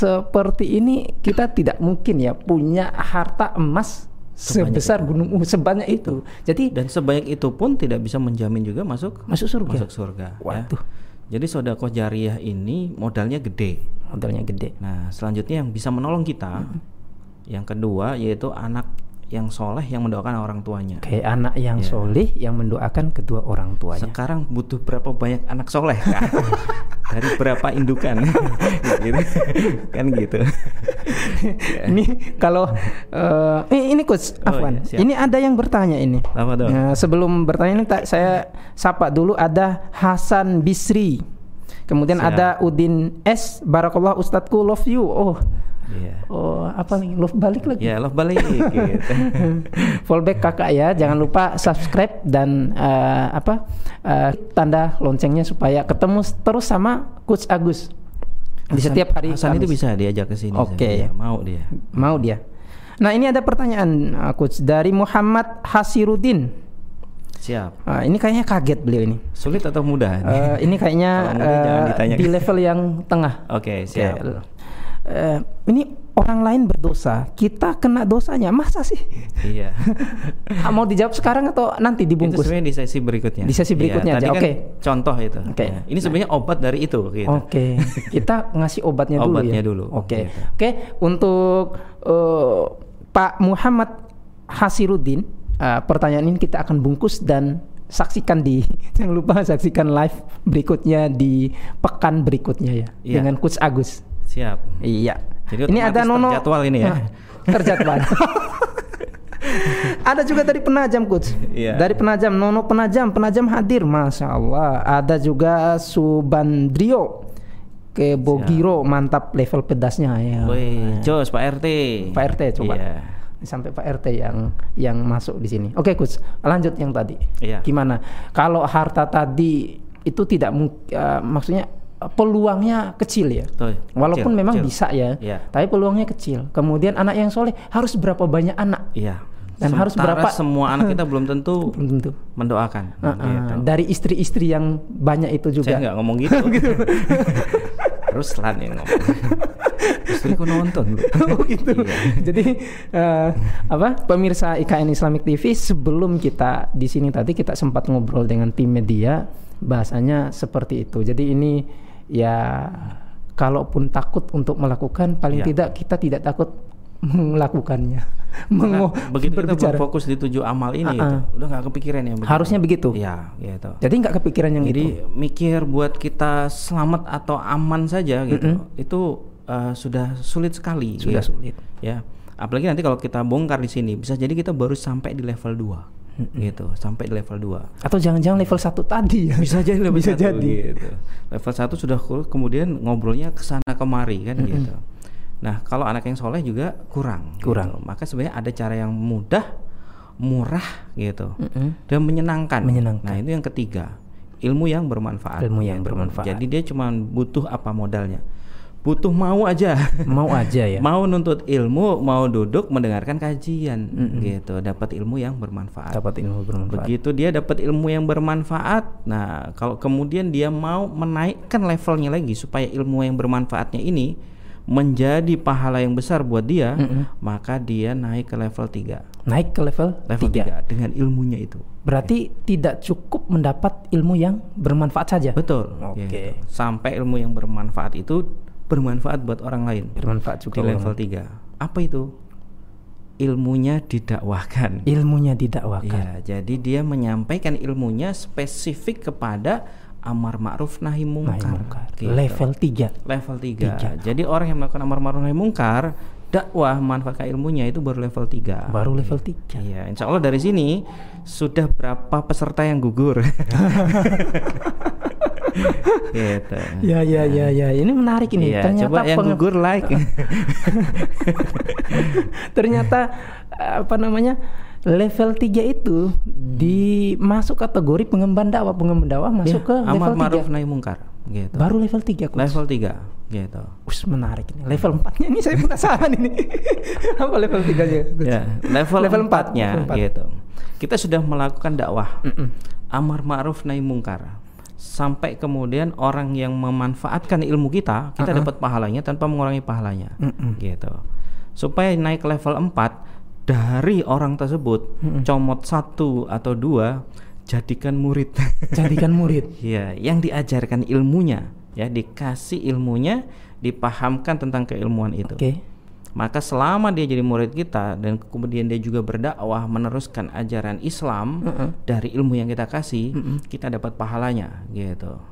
seperti ini kita tidak mungkin ya punya harta emas Sebanyak sebesar gunung Uhud sebanyak itu. Jadi Dan sebanyak itu pun tidak bisa menjamin juga masuk masuk surga. masuk surga. ya. Waduh. Jadi sodako jariah ini modalnya gede. Modalnya gede. Nah, selanjutnya yang bisa menolong kita, yang kedua yaitu anak yang soleh yang mendoakan orang tuanya. Kayak anak yang Iya. soleh yang mendoakan kedua orang tuanya. Sekarang butuh berapa banyak anak soleh kan? Dari berapa indukan? gitu. Kan gitu. ini kalau eh, eh, ini coach Oh, Afwan, iya, siap. ini ada yang bertanya ini. Apa? Nah, sebelum bertanya ini tak saya sapa dulu ada Hasan Bisri. Kemudian Siap. ada Udin S. Barakallah Ustadku love you. Oh, Iya. oh apa nih love balik lagi. Ya, love balik gitu. Fallback kakak ya, jangan lupa subscribe dan eh, apa eh, tanda loncengnya supaya ketemu terus sama Coach Agus di Hasan- setiap hari. Hasan itu Kamis. bisa diajak ke sini. Oke. Saya. mau dia. Mau dia. Nah ini ada pertanyaan uh, coach dari Muhammad Hasirudin. Siap. Uh, ini kayaknya kaget beliau ini. Sulit atau mudah? Uh, ini kayaknya uh, di level yang tengah. Oke, Oke, siap. Uh, ini orang lain berdosa, kita kena dosanya. Masa sih? Iya. Ah, Mau dijawab sekarang atau nanti Itu dibungkus? sebenarnya di sesi berikutnya. Di sesi Iya, berikutnya tadi aja, kan oke. Contoh itu. Oke. Ya. Ini sebenarnya obat dari itu gitu. Oke, kita ngasih obatnya dulu Obatnya ya. dulu, Oke, gitu. oke. Untuk uh, Pak Muhammad Hasirudin, uh, pertanyaan ini kita akan bungkus dan saksikan di jangan lupa saksikan live berikutnya di pekan berikutnya ya Iya. dengan Coach Agus. Siap. Iya. Jadi ini ada Nono terjadwal ini ya. Terjadwal. ada juga dari penajam coach. Iya. Dari penajam Nono penajam penajam hadir, masya Allah. Ada juga Subandrio ke Bogiro mantap level pedasnya ya. Woi, Jos Pak RT. Pak RT coba. Iya. Sampai Pak RT yang yang masuk di sini. Oke, coach. Lanjut yang tadi. Iya. Gimana? Kalau harta tadi itu tidak eh, maksudnya peluangnya kecil ya. Betul, Walaupun kecil, memang kecil. bisa ya, Iya. tapi peluangnya kecil. Kemudian anak yang soleh harus berapa banyak anak? Iya. Dan harus berapa semua anak kita belum tentu belum tentu. mendoakan. Uh-uh. gitu. Dari istri-istri yang banyak itu juga. Saya nggak ngomong gitu. Ruslan yang ngomong. Istriku nonton. Oh gitu. Iya. Jadi eh, apa pemirsa IKN Islamic TV sebelum kita di sini tadi kita sempat ngobrol dengan tim media bahasanya seperti itu. Jadi ini ya kalaupun takut untuk melakukan paling Ya. tidak kita tidak takut melakukannya. Mengo- begitu kita berbicara. berfokus di tujuh amal ini, Uh-uh. itu, udah nggak kepikiran ya. begitu. Harusnya begitu. Ya, gitu. Jadi nggak kepikiran yang Jadi itu. mikir buat kita selamat atau aman saja gitu, itu uh, sudah sulit sekali. Sudah gitu. sulit. Ya, apalagi nanti kalau kita bongkar di sini, bisa jadi kita baru sampai di level 2 gitu, sampai di level 2 Atau jangan-jangan level satu tadi ya. bisa jadi level Bisa satu, jadi. gitu. level satu sudah cool, kemudian ngobrolnya ke sana kemari kan gitu nah kalau anak yang soleh juga kurang Kurang. gitu. maka sebenarnya ada cara yang mudah murah gitu Mm-mm. dan menyenangkan Menyenangkan. nah itu yang ketiga ilmu yang bermanfaat Ilmu yang gitu. bermanfaat. jadi dia cuma butuh apa modalnya butuh mau aja Mau aja ya. mau nuntut ilmu mau duduk mendengarkan kajian gitu dapat ilmu yang bermanfaat Dapat ilmu bermanfaat. Begitu dia dapat ilmu yang bermanfaat, nah kalau kemudian dia mau menaikkan levelnya lagi supaya ilmu yang bermanfaatnya ini menjadi pahala yang besar buat dia, Mm-mm. maka dia naik ke level 3. Naik ke level, Level 3. 3 dengan ilmunya itu. Berarti tidak cukup mendapat ilmu yang bermanfaat saja. Betul. Oke. gitu. Sampai ilmu yang bermanfaat itu bermanfaat buat orang lain. Bermanfaat juga Di level orang. 3. Apa itu? Ilmunya didakwahkan. Ilmunya didakwakan. Ya, jadi dia menyampaikan ilmunya spesifik kepada amar ma'ruf nahi mungkar. Gitu. Level 3. level 3. Tiga. Jadi orang yang melakukan amar ma'ruf nahi mungkar, dakwah memanfaatkan ilmunya itu baru level 3. Baru level 3. Iya, insya Allah dari sini sudah berapa peserta yang gugur? gitu. Ya ya ya ya. Ini menarik ini. Iya, ternyata coba yang penge- gugur like. ternyata apa namanya? Level 3 itu dimasuk kategori pengemban dakwah. Pengemban dakwah masuk ke Iya, amar level ma'ruf 3. nahi mungkar. Gitu. Baru level 3 Coach. level 3 gitu. Us, menarik ini. Level 4-nya ini saya penasaran ini. Apa level 3-nya? Coach? Ya, level, Level empat, empatnya level empat. gitu. Kita sudah melakukan dakwah. Mm-mm. Amar ma'ruf nahi mungkar. Sampai kemudian orang yang memanfaatkan ilmu kita, kita Uh-uh. dapat pahalanya tanpa mengurangi pahalanya. Mm-mm. Gitu. Supaya naik level 4 dari orang tersebut Mm-mm. comot satu atau dua jadikan murid. Jadikan murid. Ya, yang diajarkan ilmunya, ya dikasih ilmunya, dipahamkan tentang keilmuan itu. Oke. Maka selama dia jadi murid kita dan kemudian dia juga berdakwah meneruskan ajaran Islam Mm-mm. dari ilmu yang kita kasih, Mm-mm. kita dapat pahalanya gitu.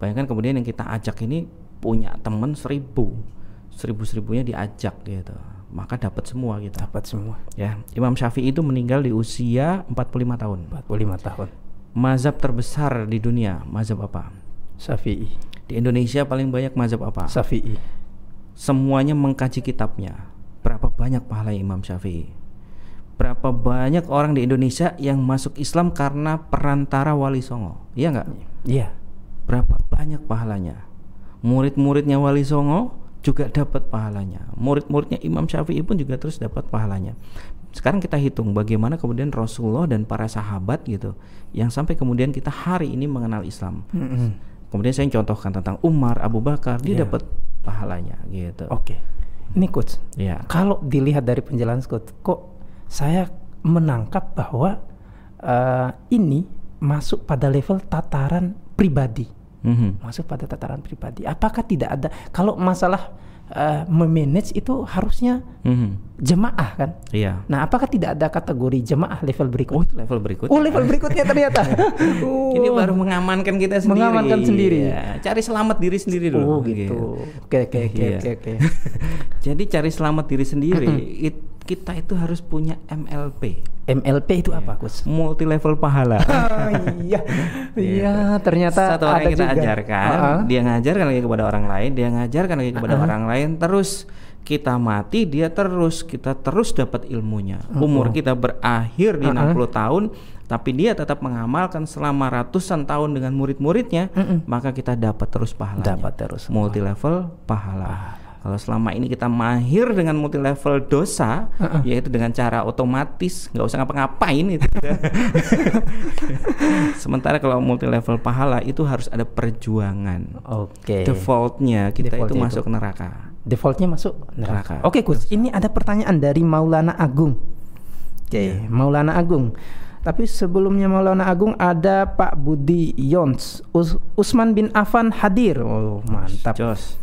Bayangkan kemudian yang kita ajak ini punya teman seribu, seribu seribunya diajak gitu, maka dapat semua gitu. Dapat semua. Ya, Imam Syafi'i itu meninggal di usia 45 tahun. 45 tahun. Mazhab terbesar di dunia, mazhab apa? Syafi'i. Di Indonesia paling banyak mazhab apa? Syafi'i. Semuanya mengkaji kitabnya. Berapa banyak pahala Imam Syafi'i? Berapa banyak orang di Indonesia yang masuk Islam karena perantara Wali Songo? Iya nggak? Iya. Berapa banyak pahalanya? Murid-muridnya Wali Songo juga dapat pahalanya. Murid-muridnya Imam Syafi'i pun juga terus dapat pahalanya. Sekarang kita hitung bagaimana kemudian Rasulullah dan para sahabat gitu yang sampai kemudian kita hari ini mengenal Islam. Mm-mm. Kemudian saya contohkan tentang Umar, Abu Bakar, dia Iya. dapat pahalanya gitu. Oke. Ini coach. Ya. Kalau dilihat dari penjelasan coach, kok saya menangkap bahwa eh, ini masuk pada level tataran pribadi. Mhm. Masuk pada tataran pribadi. Apakah tidak ada kalau masalah eh, memanage itu harusnya Mhm. jemaah kan? Iya. Nah, apakah tidak ada kategori jemaah level berikut? Oh itu level berikut. Oh, level berikutnya ternyata. Ini Oh. baru mengamankan kita sendiri. Mengamankan sendiri. Ya, Cari selamat diri sendiri dulu. Oh, gitu. Oke, oke, oke, Iya. oke, oke. Jadi cari selamat diri sendiri. it- kita itu harus punya MLP, MLP itu Iya. apa, Gus? multi level pahala. Oh, iya. Iya, ternyata Satu orang ada yang kita juga. ajarkan, Ah, ah. dia ngajarkan lagi kepada orang lain, dia ngajarkan lagi kepada orang lain, terus kita mati, dia terus kita terus dapat ilmunya. Umur kita berakhir di Uh-uh. 60 tahun, tapi dia tetap mengamalkan selama ratusan tahun dengan murid-muridnya, Mm-mm. maka kita dapat terus pahalanya. Dapat terus. multi level pahala. Kalau selama ini kita mahir dengan multi level dosa, Uh-uh. yaitu dengan cara otomatis nggak usah ngapa-ngapain itu. Sementara kalau multi level pahala itu harus ada perjuangan. Oke. Defaultnya kita itu Defaultnya masuk itu. neraka. Defaultnya masuk Neraka. neraka. Oke, Gus. Ini ada pertanyaan dari Maulana Agung. Oke, Maulana Agung. Tapi sebelumnya Maulana Agung ada Pak Budi Yons. Us- Usman bin Affan hadir. Oh, mantap. Jos.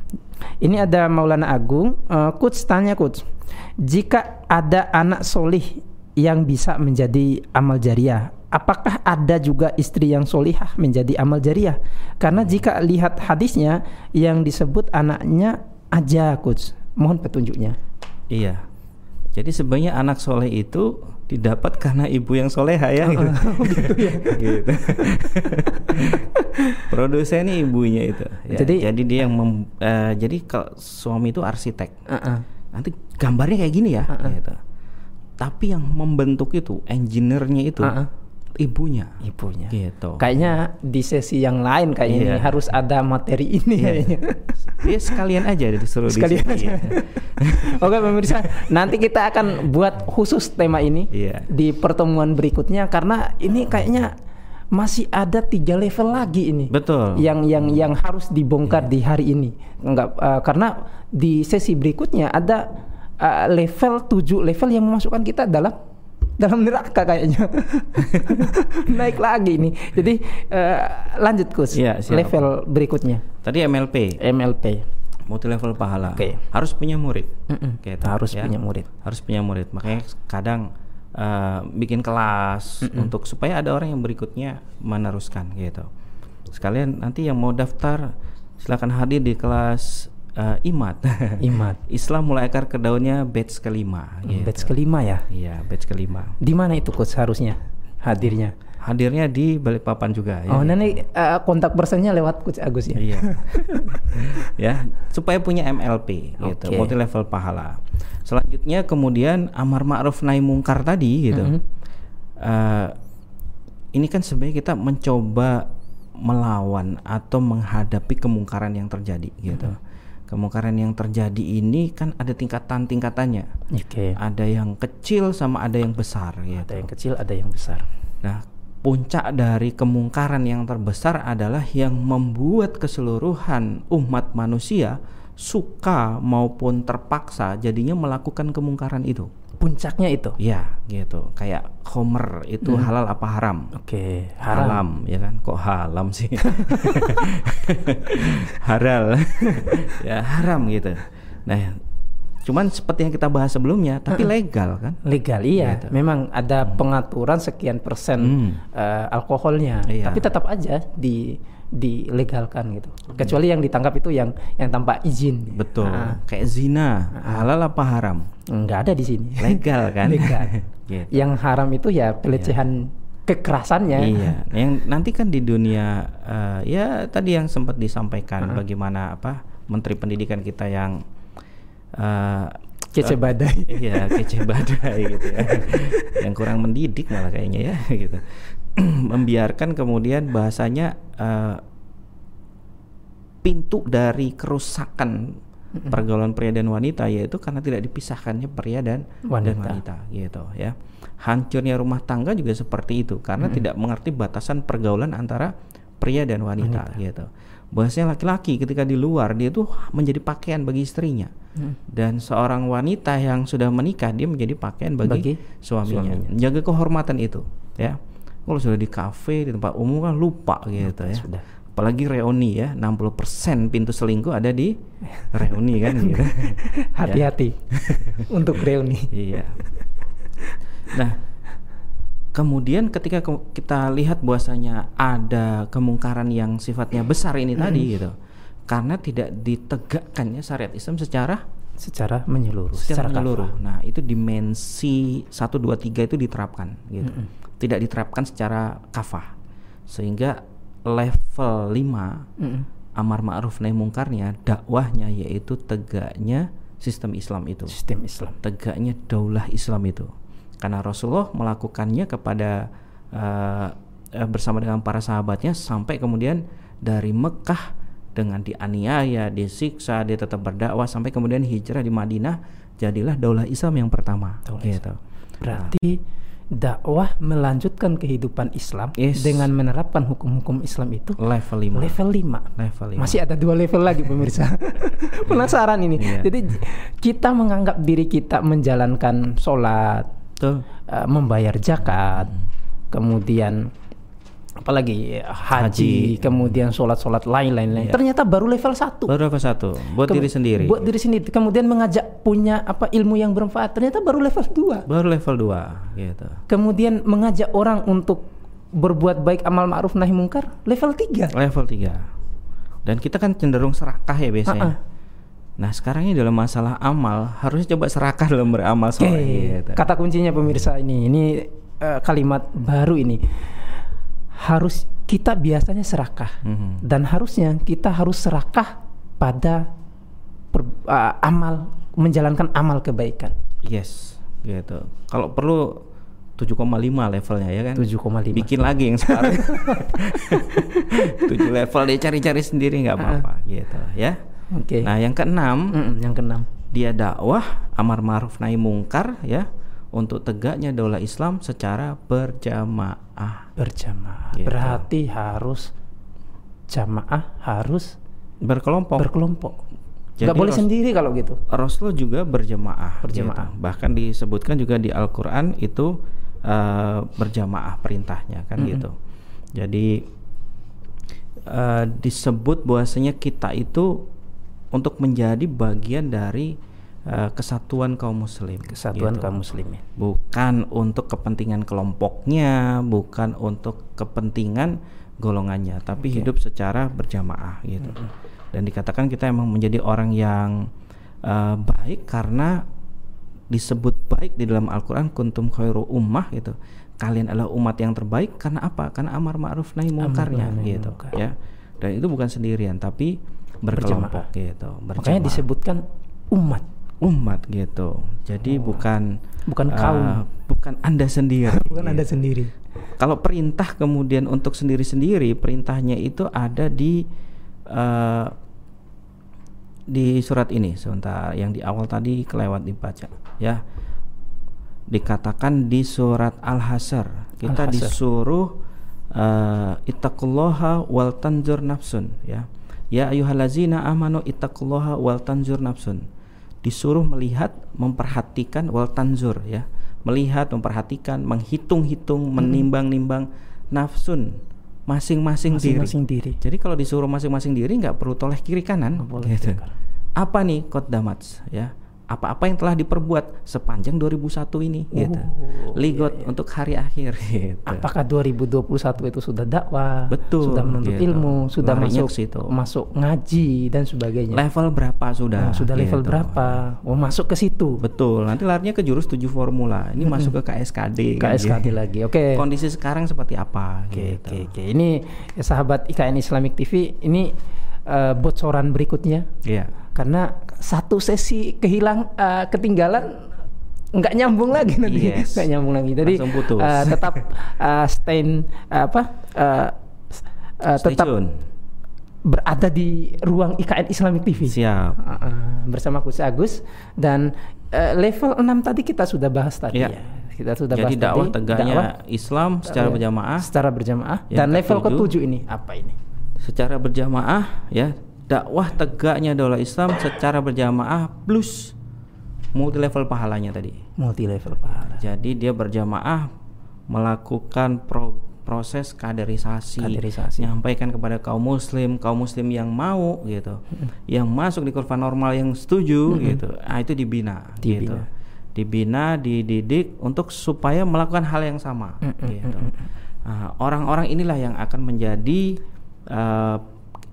Ini ada Maulana Agung. Uh, Coach tanya Coach, jika ada anak solih yang bisa menjadi amal jariah, apakah ada juga istri yang solihah menjadi amal jariah? Karena jika lihat hadisnya yang disebut anaknya aja Coach. Mohon petunjuknya. Iya. Jadi sebenarnya anak soleh itu didapat karena ibu yang soleha ya. gitu. gitu. Produsen ini ibunya itu. Ya, Jadi- jadi dia yang mem- eh, jadi kalau suami itu arsitek. Uh-uh. Nanti gambarnya kayak gini ya. gitu. Tapi yang membentuk itu, engineer-nya itu Uh-uh. Ibunya. Ibunya. Gitu. Kayaknya di sesi yang lain kayaknya Iya. ini harus ada materi ini Iya. kayaknya. Dia sekalian aja disuruh di Sekalian sini. aja. Oke pemirsa, nanti kita akan buat khusus tema ini Iya. di pertemuan berikutnya karena ini kayaknya masih ada tiga level lagi ini. Betul. Yang yang yang harus dibongkar di hari ini. Enggak eh, karena di sesi berikutnya ada eh, level 7 level yang memasukkan kita dalam dalam neraka kayaknya. Naik lagi ini. Jadi eh, lanjut Kus. Siap. level berikutnya Tadi MLP, MLP. multi level pahala. Oke. Harus punya murid. Mm-mm. Gitu, Harus ya. punya murid. harus punya murid makanya kadang eh, bikin kelas untuk supaya ada orang yang berikutnya meneruskan gitu sekalian nanti yang mau daftar silakan hadir di kelas eh, imat Imat. Islam mulai akar ke daunnya batch kelima gitu. Batch kelima ya. iya batch kelima Di mana itu coach harusnya hadirnya? hadirnya di Balikpapan juga ya. Oh, nanti eh, kontak personnya lewat coach Agus ya. Iya. ya, supaya punya MLP gitu, Oke. multi level pahala. Selanjutnya kemudian amar ma'ruf nahi mungkar tadi gitu. Mhm. Eh, ini kan sebenarnya kita mencoba melawan atau menghadapi kemungkaran yang terjadi gitu. Kemungkaran yang terjadi ini kan ada tingkatan-tingkatannya. Oke. Ada yang kecil sama ada yang besar gitu. Ada yang kecil, ada yang besar. Nah, puncak dari kemungkaran yang terbesar adalah yang membuat keseluruhan umat manusia suka maupun terpaksa jadinya melakukan kemungkaran itu. Puncaknya itu. Ya, gitu. Kayak Homer itu halal apa haram? Oke, Haram, ya kan? Kok halam sih? Haral. ya, haram gitu. Nah, cuman seperti yang kita bahas sebelumnya, tapi legal kan? Legal iya, Gitu. memang ada pengaturan sekian persen Hmm. eh, alkoholnya, Iya. tapi tetap aja di dilegalkan gitu. Kecuali yang ditangkap itu yang yang tanpa izin. Betul. Ah, Kayak zina, halal apa haram? nggak ada di sini. Legal kan? Legal. Gitu. Yang haram itu ya pelecehan kekerasannya. Iya, yang nanti kan di dunia eh, ya tadi yang sempat disampaikan bagaimana apa Menteri Pendidikan kita yang eh, Kece badai. iya kece badai gitu ya, yang kurang mendidik malah kayaknya ya gitu, membiarkan kemudian bahasanya eh, pintu dari kerusakan pergaulan pria dan wanita yaitu karena tidak dipisahkannya pria dan dan Wanita. wanita gitu ya. Hancurnya rumah tangga juga seperti itu karena tidak mengerti batasan pergaulan antara pria dan wanita, gitu. Bahasanya laki-laki ketika di luar dia tuh menjadi pakaian bagi istrinya. Dan seorang wanita yang sudah menikah dia menjadi pakaian bagi, Bagi suaminya. Jaga kehormatan itu ya. Kalau sudah di kafe di tempat umum kan lupa gitu ya. sudah. Apalagi reuni ya, 60% pintu selingkuh ada di reuni kan gitu. Hati-hati untuk reuni. Iya. Nah, kemudian ketika ke- kita lihat bahwasanya ada kemungkaran yang sifatnya besar ini tadi gitu. Karena tidak ditegakkannya syariat Islam secara Secara menyeluruh. secara kafah. menyeluruh. Nah, itu dimensi 1 2 3 itu diterapkan gitu. Tidak diterapkan secara kafah. Sehingga level 5 Mm-mm. amar ma'ruf nahi mungkarnya dakwahnya yaitu tegaknya sistem Islam itu Sistem Islam. tegaknya daulah Islam itu karena Rasulullah melakukannya kepada eh, bersama dengan para sahabatnya sampai kemudian dari Mekah dengan dianiaya, disiksa, dia tetap berdakwah sampai kemudian hijrah di Madinah jadilah daulah Islam yang pertama. Daulah gitu. Berarti dakwah melanjutkan kehidupan Islam Yes. dengan menerapkan hukum-hukum Islam itu Level 5. level 5. Level 5. Masih ada dua level lagi pemirsa. Penasaran ini. Iya. Jadi kita menganggap diri kita menjalankan sholat, Betul. eh, membayar zakat, kemudian apalagi eh, haji, Haji. kemudian sholat-sholat lain-lain. lain. Iya. Ternyata baru level satu. Baru level satu buat Kem- diri sendiri. Buat diri sendiri. Kemudian mengajak punya apa ilmu yang bermanfaat. Ternyata baru level 2. Baru level 2 gitu. Kemudian mengajak orang untuk berbuat baik amal ma'ruf nahi mungkar level 3. Level 3. Dan kita kan cenderung serakah ya biasanya. Ah, ah. Nah, sekarang ini dalam masalah amal harusnya coba serakah dalam beramal soleh gitu. kata kuncinya pemirsa ini, ini eh, kalimat baru ini harus kita biasanya serakah Mhm. dan harusnya kita harus serakah pada per- eh, amal menjalankan amal kebaikan. Yes, gitu. Kalau perlu 7,5 levelnya ya kan. 7,5. Bikin lagi yang sekarang. 7 level dia cari-cari sendiri nggak apa-apa gitu ya. Oke. Nah, yang keenam Mm-mm, yang keenam. dia dakwah amar ma'ruf nahi mungkar ya untuk tegaknya daulah Islam secara berjamaah. Berjamaah. Gitu. Berarti harus jamaah harus Berkelompok. berkelompok. Jadi Nggak boleh Ros- sendiri kalau gitu. Rasul juga berjamaah. Berjamaah. gitu. Bahkan disebutkan juga di Al-Qur'an itu eh, berjamaah perintahnya kan Mm-mm. gitu. Jadi eh, disebut bahwasanya kita itu untuk menjadi bagian dari eh, kesatuan kaum muslim. Kesatuan gitu. kaum muslimin. Bukan untuk kepentingan kelompoknya, bukan untuk kepentingan golongannya, tapi Oke. hidup secara berjamaah gitu. Dan dikatakan kita emang menjadi orang yang eh, baik karena disebut baik di dalam Al-Qur'an kuntum khairu ummah gitu. Kalian adalah umat yang terbaik karena apa? Karena amar ma'ruf nahi mungkarnya gitu mungkar. ya. Dan itu bukan sendirian tapi berkelompok gitu. Makanya berjamaah. disebutkan umat, umat gitu. Jadi bukan bukan eh, kaum. bukan Anda sendiri. bukan Anda gitu. sendiri. Kalau perintah kemudian untuk sendiri-sendiri, perintahnya itu ada di eh, di surat ini sebentar yang di awal tadi kelewat dibaca ya. Dikatakan di surat Al-Hasr kita Al-Hasr. disuruh eh, ittaqullaha wal tanzur nafsun ya. Ya ayyuhallazina amanu ittaqullaha wal tanzur nafsun. Disuruh melihat, memperhatikan wal tanzur ya. Melihat, memperhatikan, menghitung-hitung, menimbang-nimbang nafsun masing-masing diri. Masing-masing diri. Jadi kalau disuruh masing-masing diri nggak perlu toleh kiri kanan. Boleh gitu. kiri kanan. Apa nih kodamats ya? Apa-apa yang telah diperbuat sepanjang 2001 ini gitu. Oh, Ligot iya, iya. untuk hari akhir gitu. Apakah 2021 itu sudah dakwah, Betul, sudah menuntut gitu. ilmu, sudah Larinya masuk situ. masuk ngaji dan sebagainya. Level berapa sudah? Nah, sudah level gitu. berapa? Oh, masuk ke situ. Betul. Nanti larinya ke jurus 7 formula. Ini masuk ke KSKD. kan, KSKD gitu. lagi. Oke. Kondisi sekarang seperti apa Oke, gitu. oke, oke. Ini ya, sahabat IKN Islamic TV, ini eh, bocoran berikutnya Iya. Karena satu sesi kehilang eh, ketinggalan nggak nyambung lagi nanti. Yes. nggak nyambung lagi. Jadi eh, tetap eh, stay apa eh, eh, Stay tetap tune. berada di ruang IKN Islamic TV Siap. Uh, uh, bersama Coach Agus. Dan eh, level 6 tadi kita sudah bahas tadi Iya. ya. Kita sudah Jadi bahas dakwah tadi tegaknya dakwah Islam secara dakwah berjamaah. secara berjamaah. Dan level ketujuh ini apa ini? Secara berjamaah ya dakwah tegaknya daulah Islam secara berjamaah plus multi level pahalanya tadi. multi level pahala Jadi dia berjamaah melakukan pro- proses kaderisasi, Kaderisasi. menyampaikan kepada kaum muslim, kaum muslim yang mau gitu, yang masuk di kurva normal yang setuju gitu, ah itu dibina, gitu, Dibina. dibina, dididik untuk supaya melakukan hal yang sama, gitu. Nah, orang-orang inilah yang akan menjadi eh,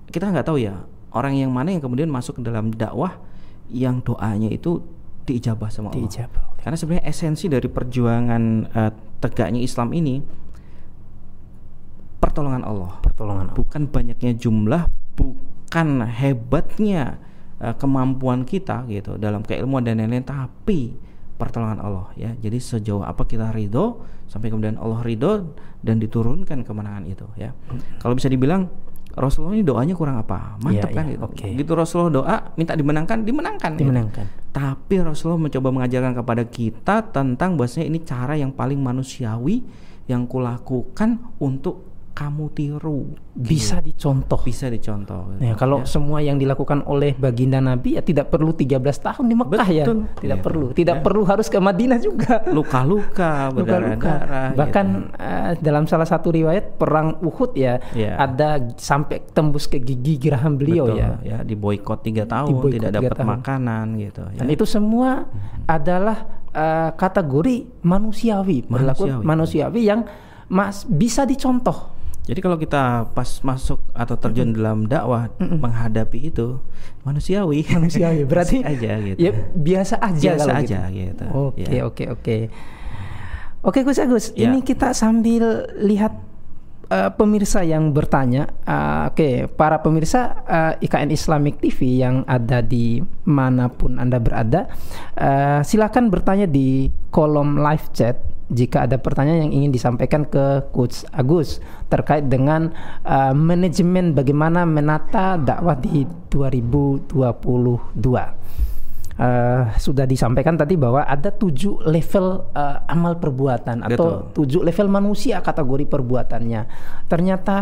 kita nggak tahu ya orang yang mana yang kemudian masuk ke dalam dakwah yang doanya itu diijabah sama Allah. diijabah Karena sebenarnya esensi dari perjuangan eh, tegaknya Islam ini pertolongan Allah, pertolongan Allah. bukan banyaknya jumlah, bukan hebatnya eh, kemampuan kita gitu dalam keilmuan dan lain-lain, tapi pertolongan Allah ya. Jadi sejauh apa kita ridho sampai kemudian Allah ridho dan diturunkan kemenangan itu ya. Kalau bisa dibilang Rasulullah ini doanya kurang apa? Mantap Iya, kan iya, gitu. oke. Gitu Rasulullah doa minta dimenangkan, dimenangkan. gitu. Dimenangkan. Tapi Rasulullah mencoba mengajarkan kepada kita tentang bahwasanya ini cara yang paling manusiawi yang kulakukan untuk kamu tiru. Bisa dicontoh. Bisa dicontoh. Ya, kalau semua yang dilakukan oleh baginda Nabi ya tidak perlu 13 tahun di Mekah ya. Betul. Tidak Iya. perlu. Tidak perlu harus ke Madinah juga. luka-luka, berdarah-darah. Bahkan gitu. eh, dalam salah satu riwayat perang Uhud ya, Iya. ada sampai tembus ke gigi geraham beliau Betul, ya. ya diboykot tiga tahun, Diboykot tidak dapat tahun. makanan gitu. Ya. Dan itu semua adalah eh, kategori manusiawi, berlaku Manusiawi. manusiawi yang mas bisa dicontoh. Jadi kalau kita pas masuk atau terjun dalam dakwah menghadapi itu manusiawi, Manusiawi berarti Biasa aja gitu. Ya biasa aja Biasa kalau aja gitu. Oke, Ya. oke, oke. Oke, Gus Agus, Ya. ini kita sambil lihat eh, pemirsa yang bertanya. Eh, oke, para pemirsa eh, IKN Islamic TV yang ada di mana pun Anda berada, eh, silakan bertanya di kolom live chat jika ada pertanyaan yang ingin disampaikan ke Coach Agus terkait dengan eh, manajemen bagaimana menata dakwah di 2022. Eh, sudah disampaikan tadi bahwa ada tujuh level eh, amal perbuatan atau tujuh level manusia kategori perbuatannya. Ternyata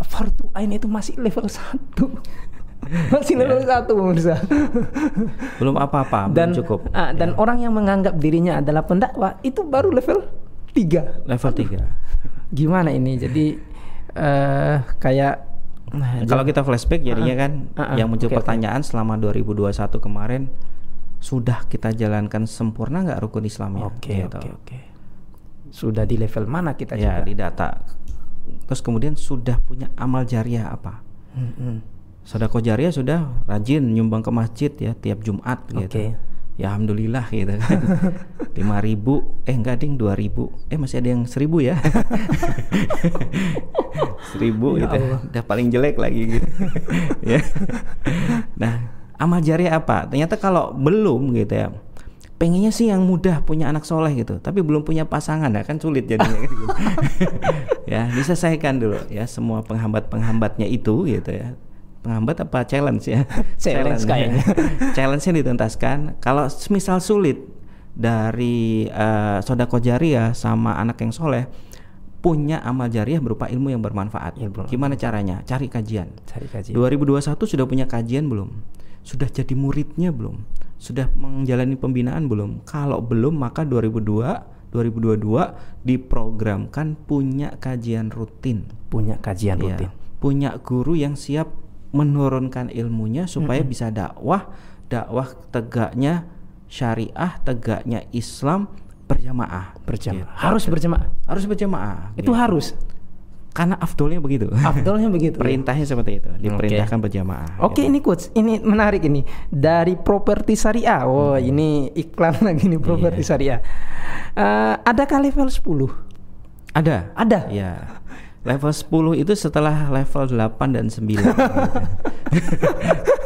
fardu ain itu masih level satu, masih level satu pemirsa. belum apa-apa, dan belum cukup. ah, dan orang yang menganggap dirinya adalah pendakwah itu baru level tiga. Level 3 Gimana ini? Jadi eh kayak nah, Kalau kita flashback jadinya kan ah, ah, yang muncul oke. pertanyaan selama 2021 kemarin sudah kita jalankan sempurna nggak rukun Islamnya? Oke Gitu. oke oke. Sudah di level mana kita Ya juga? di data. Terus kemudian sudah punya amal jariah apa? Mm-mm. Sodako jariah sudah rajin nyumbang ke masjid ya tiap Jumat gitu. Oke. Ya alhamdulillah gitu kan. Lima ribu, eh enggak ding dua ribu, eh masih ada yang seribu ya. seribu Ya gitu, Allah. udah paling jelek lagi gitu. ya. Nah amal jariah apa? Ternyata kalau belum gitu ya, pengennya sih yang mudah punya anak soleh gitu, tapi belum punya pasangan ya kan sulit jadinya. gitu. ya diselesaikan dulu ya semua penghambat-penghambatnya itu gitu ya penghambat apa challenge ya? Challenge kayaknya. challenge-nya dituntaskan. Kalau misal sulit dari eh, sodako jariah sama anak yang soleh punya amal jariah berupa ilmu yang bermanfaat. Ilmu. gimana caranya? Cari kajian. Cari kaji. 2021 sudah punya kajian belum? Sudah jadi muridnya belum? Sudah menjalani pembinaan belum? Kalau belum maka 2002 2022 diprogramkan punya kajian rutin. Punya kajian Ya, rutin. punya guru yang siap menurunkan ilmunya supaya bisa dakwah, dakwah tegaknya syariah, tegaknya Islam berjamaah. Berjamaah. Gitu. Harus berjamaah. Harus berjamaah. Itu gitu. harus. Karena afdolnya begitu. Afdolnya begitu. ya? Perintahnya seperti itu, diperintahkan berjamaah. Oke gitu. ini coach, ini menarik ini dari properti syariah. Oh Hmm. ini iklan lagi nih properti syariah. Eh, adakah level 10? Ada. Ada. Ya. Level 10 itu setelah level 8 dan 9 gitu.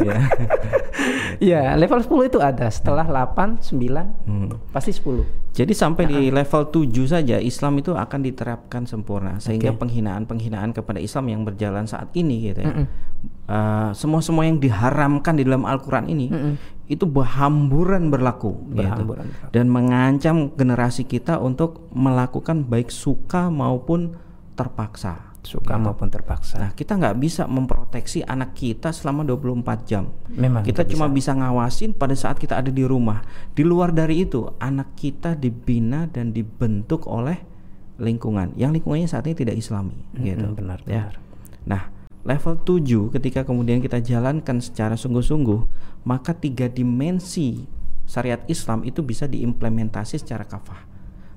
ya. Iya level 10 itu ada setelah 8, 9, Hmm. pasti 10. Jadi sampai di level 7 saja Islam itu akan diterapkan sempurna sehingga Oke. penghinaan-penghinaan kepada Islam yang berjalan saat ini gitu ya. Mm-mm. Eh, semua-semua yang diharamkan di dalam Al-Qur'an ini Mm-mm. itu berhamburan berlaku gitu. Berhamburan berlaku. dan mengancam generasi kita untuk melakukan baik suka maupun terpaksa. Suka maupun terpaksa. Nah, kita nggak bisa memproteksi anak kita selama 24 jam. Memang kita cuma bisa. ngawasin pada saat kita ada di rumah. Di luar dari itu, anak kita dibina dan dibentuk oleh lingkungan yang lingkungannya saat ini tidak islami gitu. benar, ya. benar. Nah, level 7 ketika kemudian kita jalankan secara sungguh-sungguh, maka tiga dimensi syariat Islam itu bisa diimplementasi secara kafah.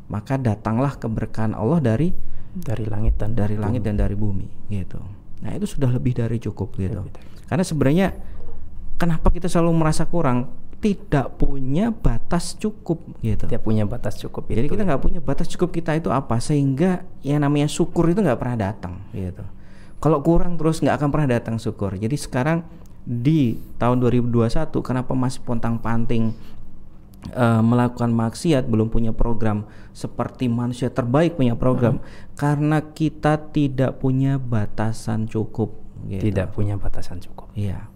Maka datanglah keberkahan Allah dari dari langit dan dari langit dan dari bumi gitu. Nah itu sudah lebih dari cukup gitu. Lebih dari- Karena sebenarnya kenapa kita selalu merasa kurang? Tidak punya batas cukup gitu. Dia punya batas cukup Jadi itu. kita nggak punya batas cukup kita itu apa sehingga yang namanya syukur itu nggak pernah datang gitu. Kalau kurang terus nggak akan pernah datang syukur. Jadi sekarang di tahun 2021 kenapa masih pontang panting uh, melakukan maksiat belum punya program seperti manusia terbaik punya program hmm. karena kita tidak punya batasan cukup gitu. tidak punya batasan cukup iya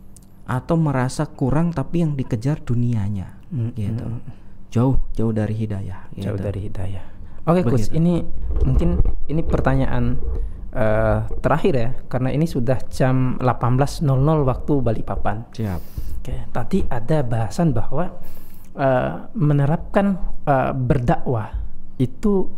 atau merasa kurang tapi yang dikejar dunianya hmm. gitu hmm. jauh jauh dari hidayah jauh gitu. dari hidayah oke Gus ini mungkin ini pertanyaan uh, terakhir ya karena ini sudah jam 18.00 waktu Balikpapan siap oke tadi ada bahasan bahwa uh, menerapkan uh, berdakwah itu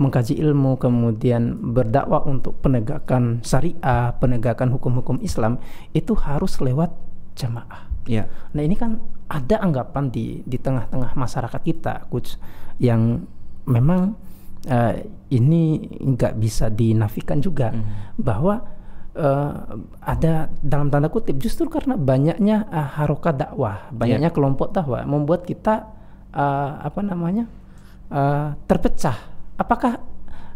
mengkaji ilmu kemudian berdakwah untuk penegakan syariah, penegakan hukum-hukum Islam itu harus lewat jamaah. Ya. Nah ini kan ada anggapan di di tengah-tengah masyarakat kita, coach, yang memang uh, ini nggak bisa dinafikan juga hmm. bahwa uh, ada dalam tanda kutip justru karena banyaknya uh, harokat dakwah, banyaknya yeah. kelompok dakwah membuat kita uh, apa namanya uh, terpecah. Apakah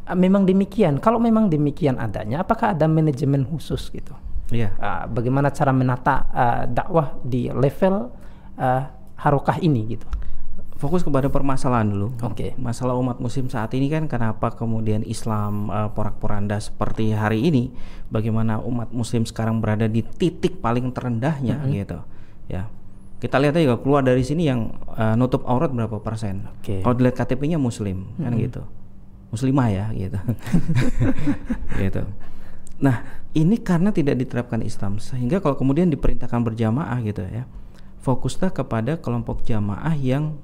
uh, memang demikian? Kalau memang demikian adanya, apakah ada manajemen khusus gitu? Yeah. Uh, bagaimana cara menata uh, dakwah di level uh, harokah ini gitu? Fokus kepada permasalahan dulu. Oke. Okay. Masalah umat muslim saat ini kan kenapa kemudian Islam uh, porak-poranda seperti hari ini? Bagaimana umat muslim sekarang berada di titik paling terendahnya mm -hmm. gitu. Ya. Kita lihat aja keluar dari sini yang uh, nutup aurat berapa persen. Okay. Kalau dilihat KTP-nya muslim mm -hmm. kan gitu. Muslimah ya gitu. gitu. Nah, ini karena tidak diterapkan Islam sehingga kalau kemudian diperintahkan berjamaah gitu ya. Fokuslah kepada kelompok jamaah yang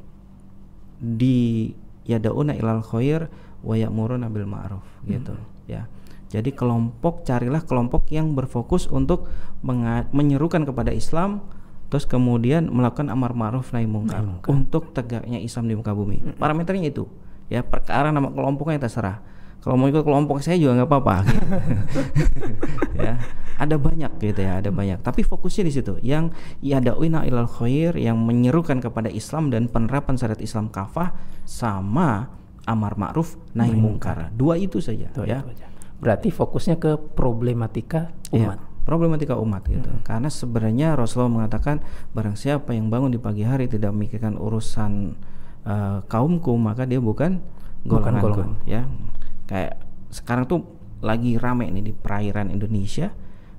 di yadauna ilal khair wa ya'muruna bil ma'ruf hmm. gitu ya. Jadi kelompok carilah kelompok yang berfokus untuk menyerukan kepada Islam terus kemudian melakukan amar ma'ruf nahi mungkar untuk tegaknya Islam di muka bumi. Hmm. Parameternya itu. Ya, perkara nama kelompoknya terserah. Kalau mau ikut kelompok saya juga nggak apa-apa. Gitu. ya ada banyak gitu ya ada banyak tapi fokusnya di situ yang yada'una ilal khair yang menyerukan kepada Islam dan penerapan syariat Islam kafah sama amar ma'ruf nahi mungkar dua itu saja dua ya itu berarti fokusnya ke problematika iya, umat ya, problematika umat gitu hmm. karena sebenarnya Rasulullah mengatakan barang siapa yang bangun di pagi hari tidak memikirkan urusan uh, kaumku maka dia bukan golonganku golongan. ya kayak sekarang tuh lagi rame nih di perairan Indonesia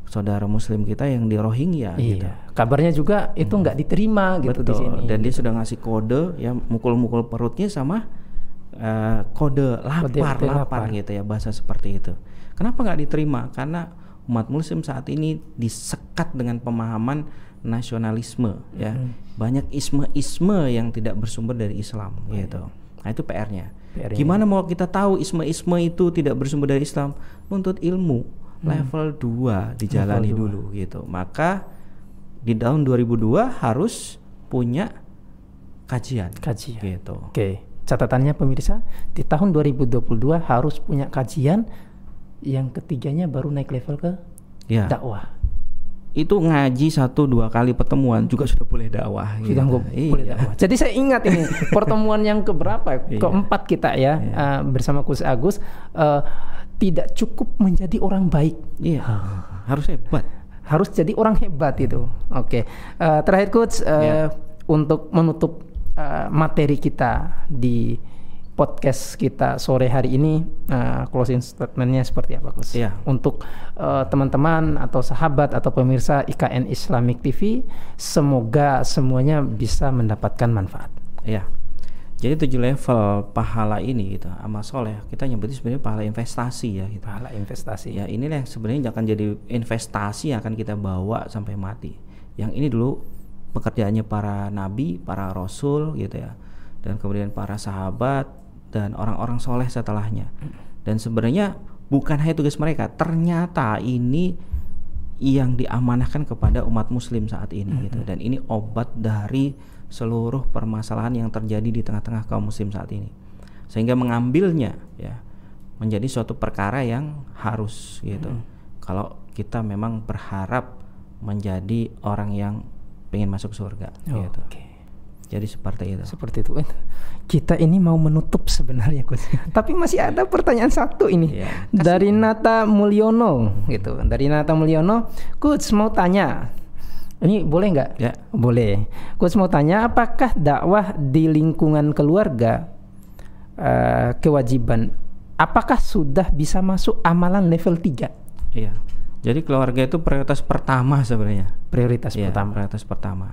saudara muslim kita yang di Rohingya iya. gitu. Kabarnya juga itu nggak diterima gitu Betul. di sini. Dan dia sudah ngasih kode ya mukul-mukul perutnya sama uh, kode lapar, kode lapar, lapar gitu ya bahasa seperti itu. Kenapa nggak diterima? Karena umat muslim saat ini disekat dengan pemahaman nasionalisme ya. Hmm. Banyak isme-isme yang tidak bersumber dari Islam gitu. Nah, itu PR-nya. PR Gimana mau kita tahu isme-isme itu tidak bersumber dari Islam? Untuk ilmu Hmm. level 2 dijalani level dulu gitu. Maka di tahun 2002 harus punya kajian. Kajian. Gitu. Oke. Catatannya pemirsa, di tahun 2022 harus punya kajian. Yang ketiganya baru naik level ke ya. dakwah itu ngaji satu dua kali pertemuan juga sudah boleh dakwah sudah gitu. boleh iya. dakwah jadi saya ingat ini pertemuan yang keberapa iya. keempat kita ya iya. uh, bersama Kus Agus uh, tidak cukup menjadi orang baik iya harus hebat harus jadi orang hebat itu oke okay. uh, eh, terakhir Coach uh, iya. untuk menutup uh, materi kita di podcast kita sore hari ini uh, closing statementnya seperti apa Gus? Iya. Untuk uh, teman-teman atau sahabat atau pemirsa IKN Islamic TV, semoga semuanya bisa mendapatkan manfaat. Iya. Jadi tujuh level pahala ini gitu, amal soleh kita nyebutnya sebenarnya pahala investasi ya. Gitu. Pahala investasi. Ya inilah yang sebenarnya akan jadi investasi yang akan kita bawa sampai mati. Yang ini dulu pekerjaannya para nabi, para rasul gitu ya, dan kemudian para sahabat, dan orang-orang soleh setelahnya. Dan sebenarnya bukan hanya tugas mereka, ternyata ini yang diamanahkan kepada umat muslim saat ini mm-hmm. gitu dan ini obat dari seluruh permasalahan yang terjadi di tengah-tengah kaum muslim saat ini sehingga mengambilnya ya menjadi suatu perkara yang harus gitu mm-hmm. kalau kita memang berharap menjadi orang yang ingin masuk surga oh, gitu. Okay. Jadi seperti itu. Seperti itu. Kita ini mau menutup sebenarnya, Gus. Tapi masih ada pertanyaan satu ini ya, dari Nata Mulyono, gitu. Dari Nata Mulyono, Gus mau tanya, Ini boleh nggak? Ya. Boleh. Coach mau tanya, apakah dakwah di lingkungan keluarga uh, kewajiban? Apakah sudah bisa masuk amalan level 3? Iya. Jadi keluarga itu prioritas pertama sebenarnya. Prioritas ya, pertama. Prioritas pertama.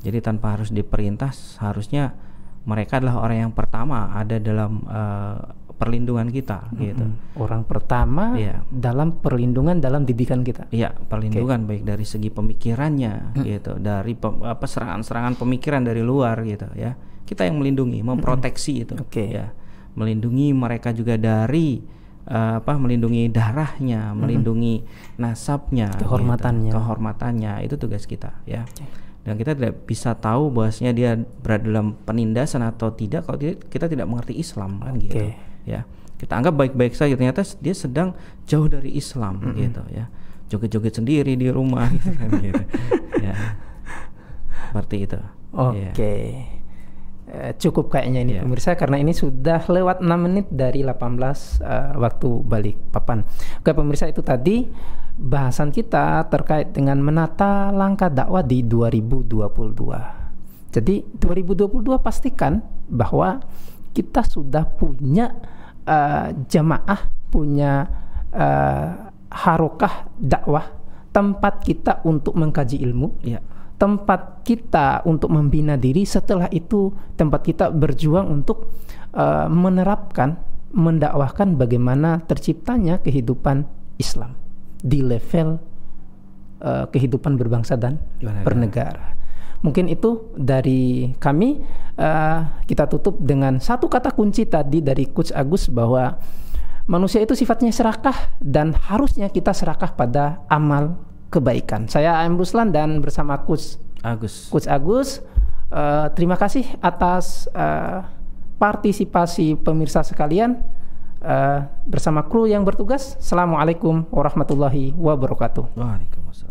Jadi tanpa harus diperintah, harusnya mereka adalah orang yang pertama ada dalam uh, perlindungan kita mm -hmm. gitu. Orang pertama yeah. dalam perlindungan dalam didikan kita. Iya, perlindungan okay. baik dari segi pemikirannya mm. gitu, dari pe apa serangan-serangan pemikiran dari luar gitu ya. Kita yang melindungi, memproteksi mm. itu. Oke. Okay. Ya. Melindungi mereka juga dari uh, apa melindungi darahnya, melindungi nasabnya, kehormatannya. Gitu. Kehormatannya itu tugas kita ya. Okay dan kita tidak bisa tahu bahwasanya dia berada dalam penindasan atau tidak kalau kita tidak mengerti Islam kan okay. gitu ya kita anggap baik-baik saja ternyata dia sedang jauh dari Islam mm -hmm. gitu ya joget-joget sendiri di rumah gitu kan gitu ya seperti itu oke okay. ya. cukup kayaknya ini yeah. pemirsa karena ini sudah lewat 6 menit dari 18 uh, eh, waktu balik papan oke pemirsa itu tadi bahasan kita terkait dengan menata langkah dakwah di 2022 jadi 2022 pastikan bahwa kita sudah punya uh, jamaah, punya uh, harokah dakwah, tempat kita untuk mengkaji ilmu, ya. tempat kita untuk membina diri. Setelah itu tempat kita berjuang untuk uh, menerapkan, mendakwahkan bagaimana terciptanya kehidupan Islam di level uh, kehidupan berbangsa dan bernegara. Mungkin itu dari kami uh, kita tutup dengan satu kata kunci tadi dari Coach Agus bahwa manusia itu sifatnya serakah dan harusnya kita serakah pada amal kebaikan. Saya Aim Ruslan dan bersama Coach Agus. Coach Agus, uh, terima kasih atas uh, partisipasi pemirsa sekalian uh, bersama kru yang bertugas. Assalamualaikum warahmatullahi wabarakatuh. Waalaikumsalam.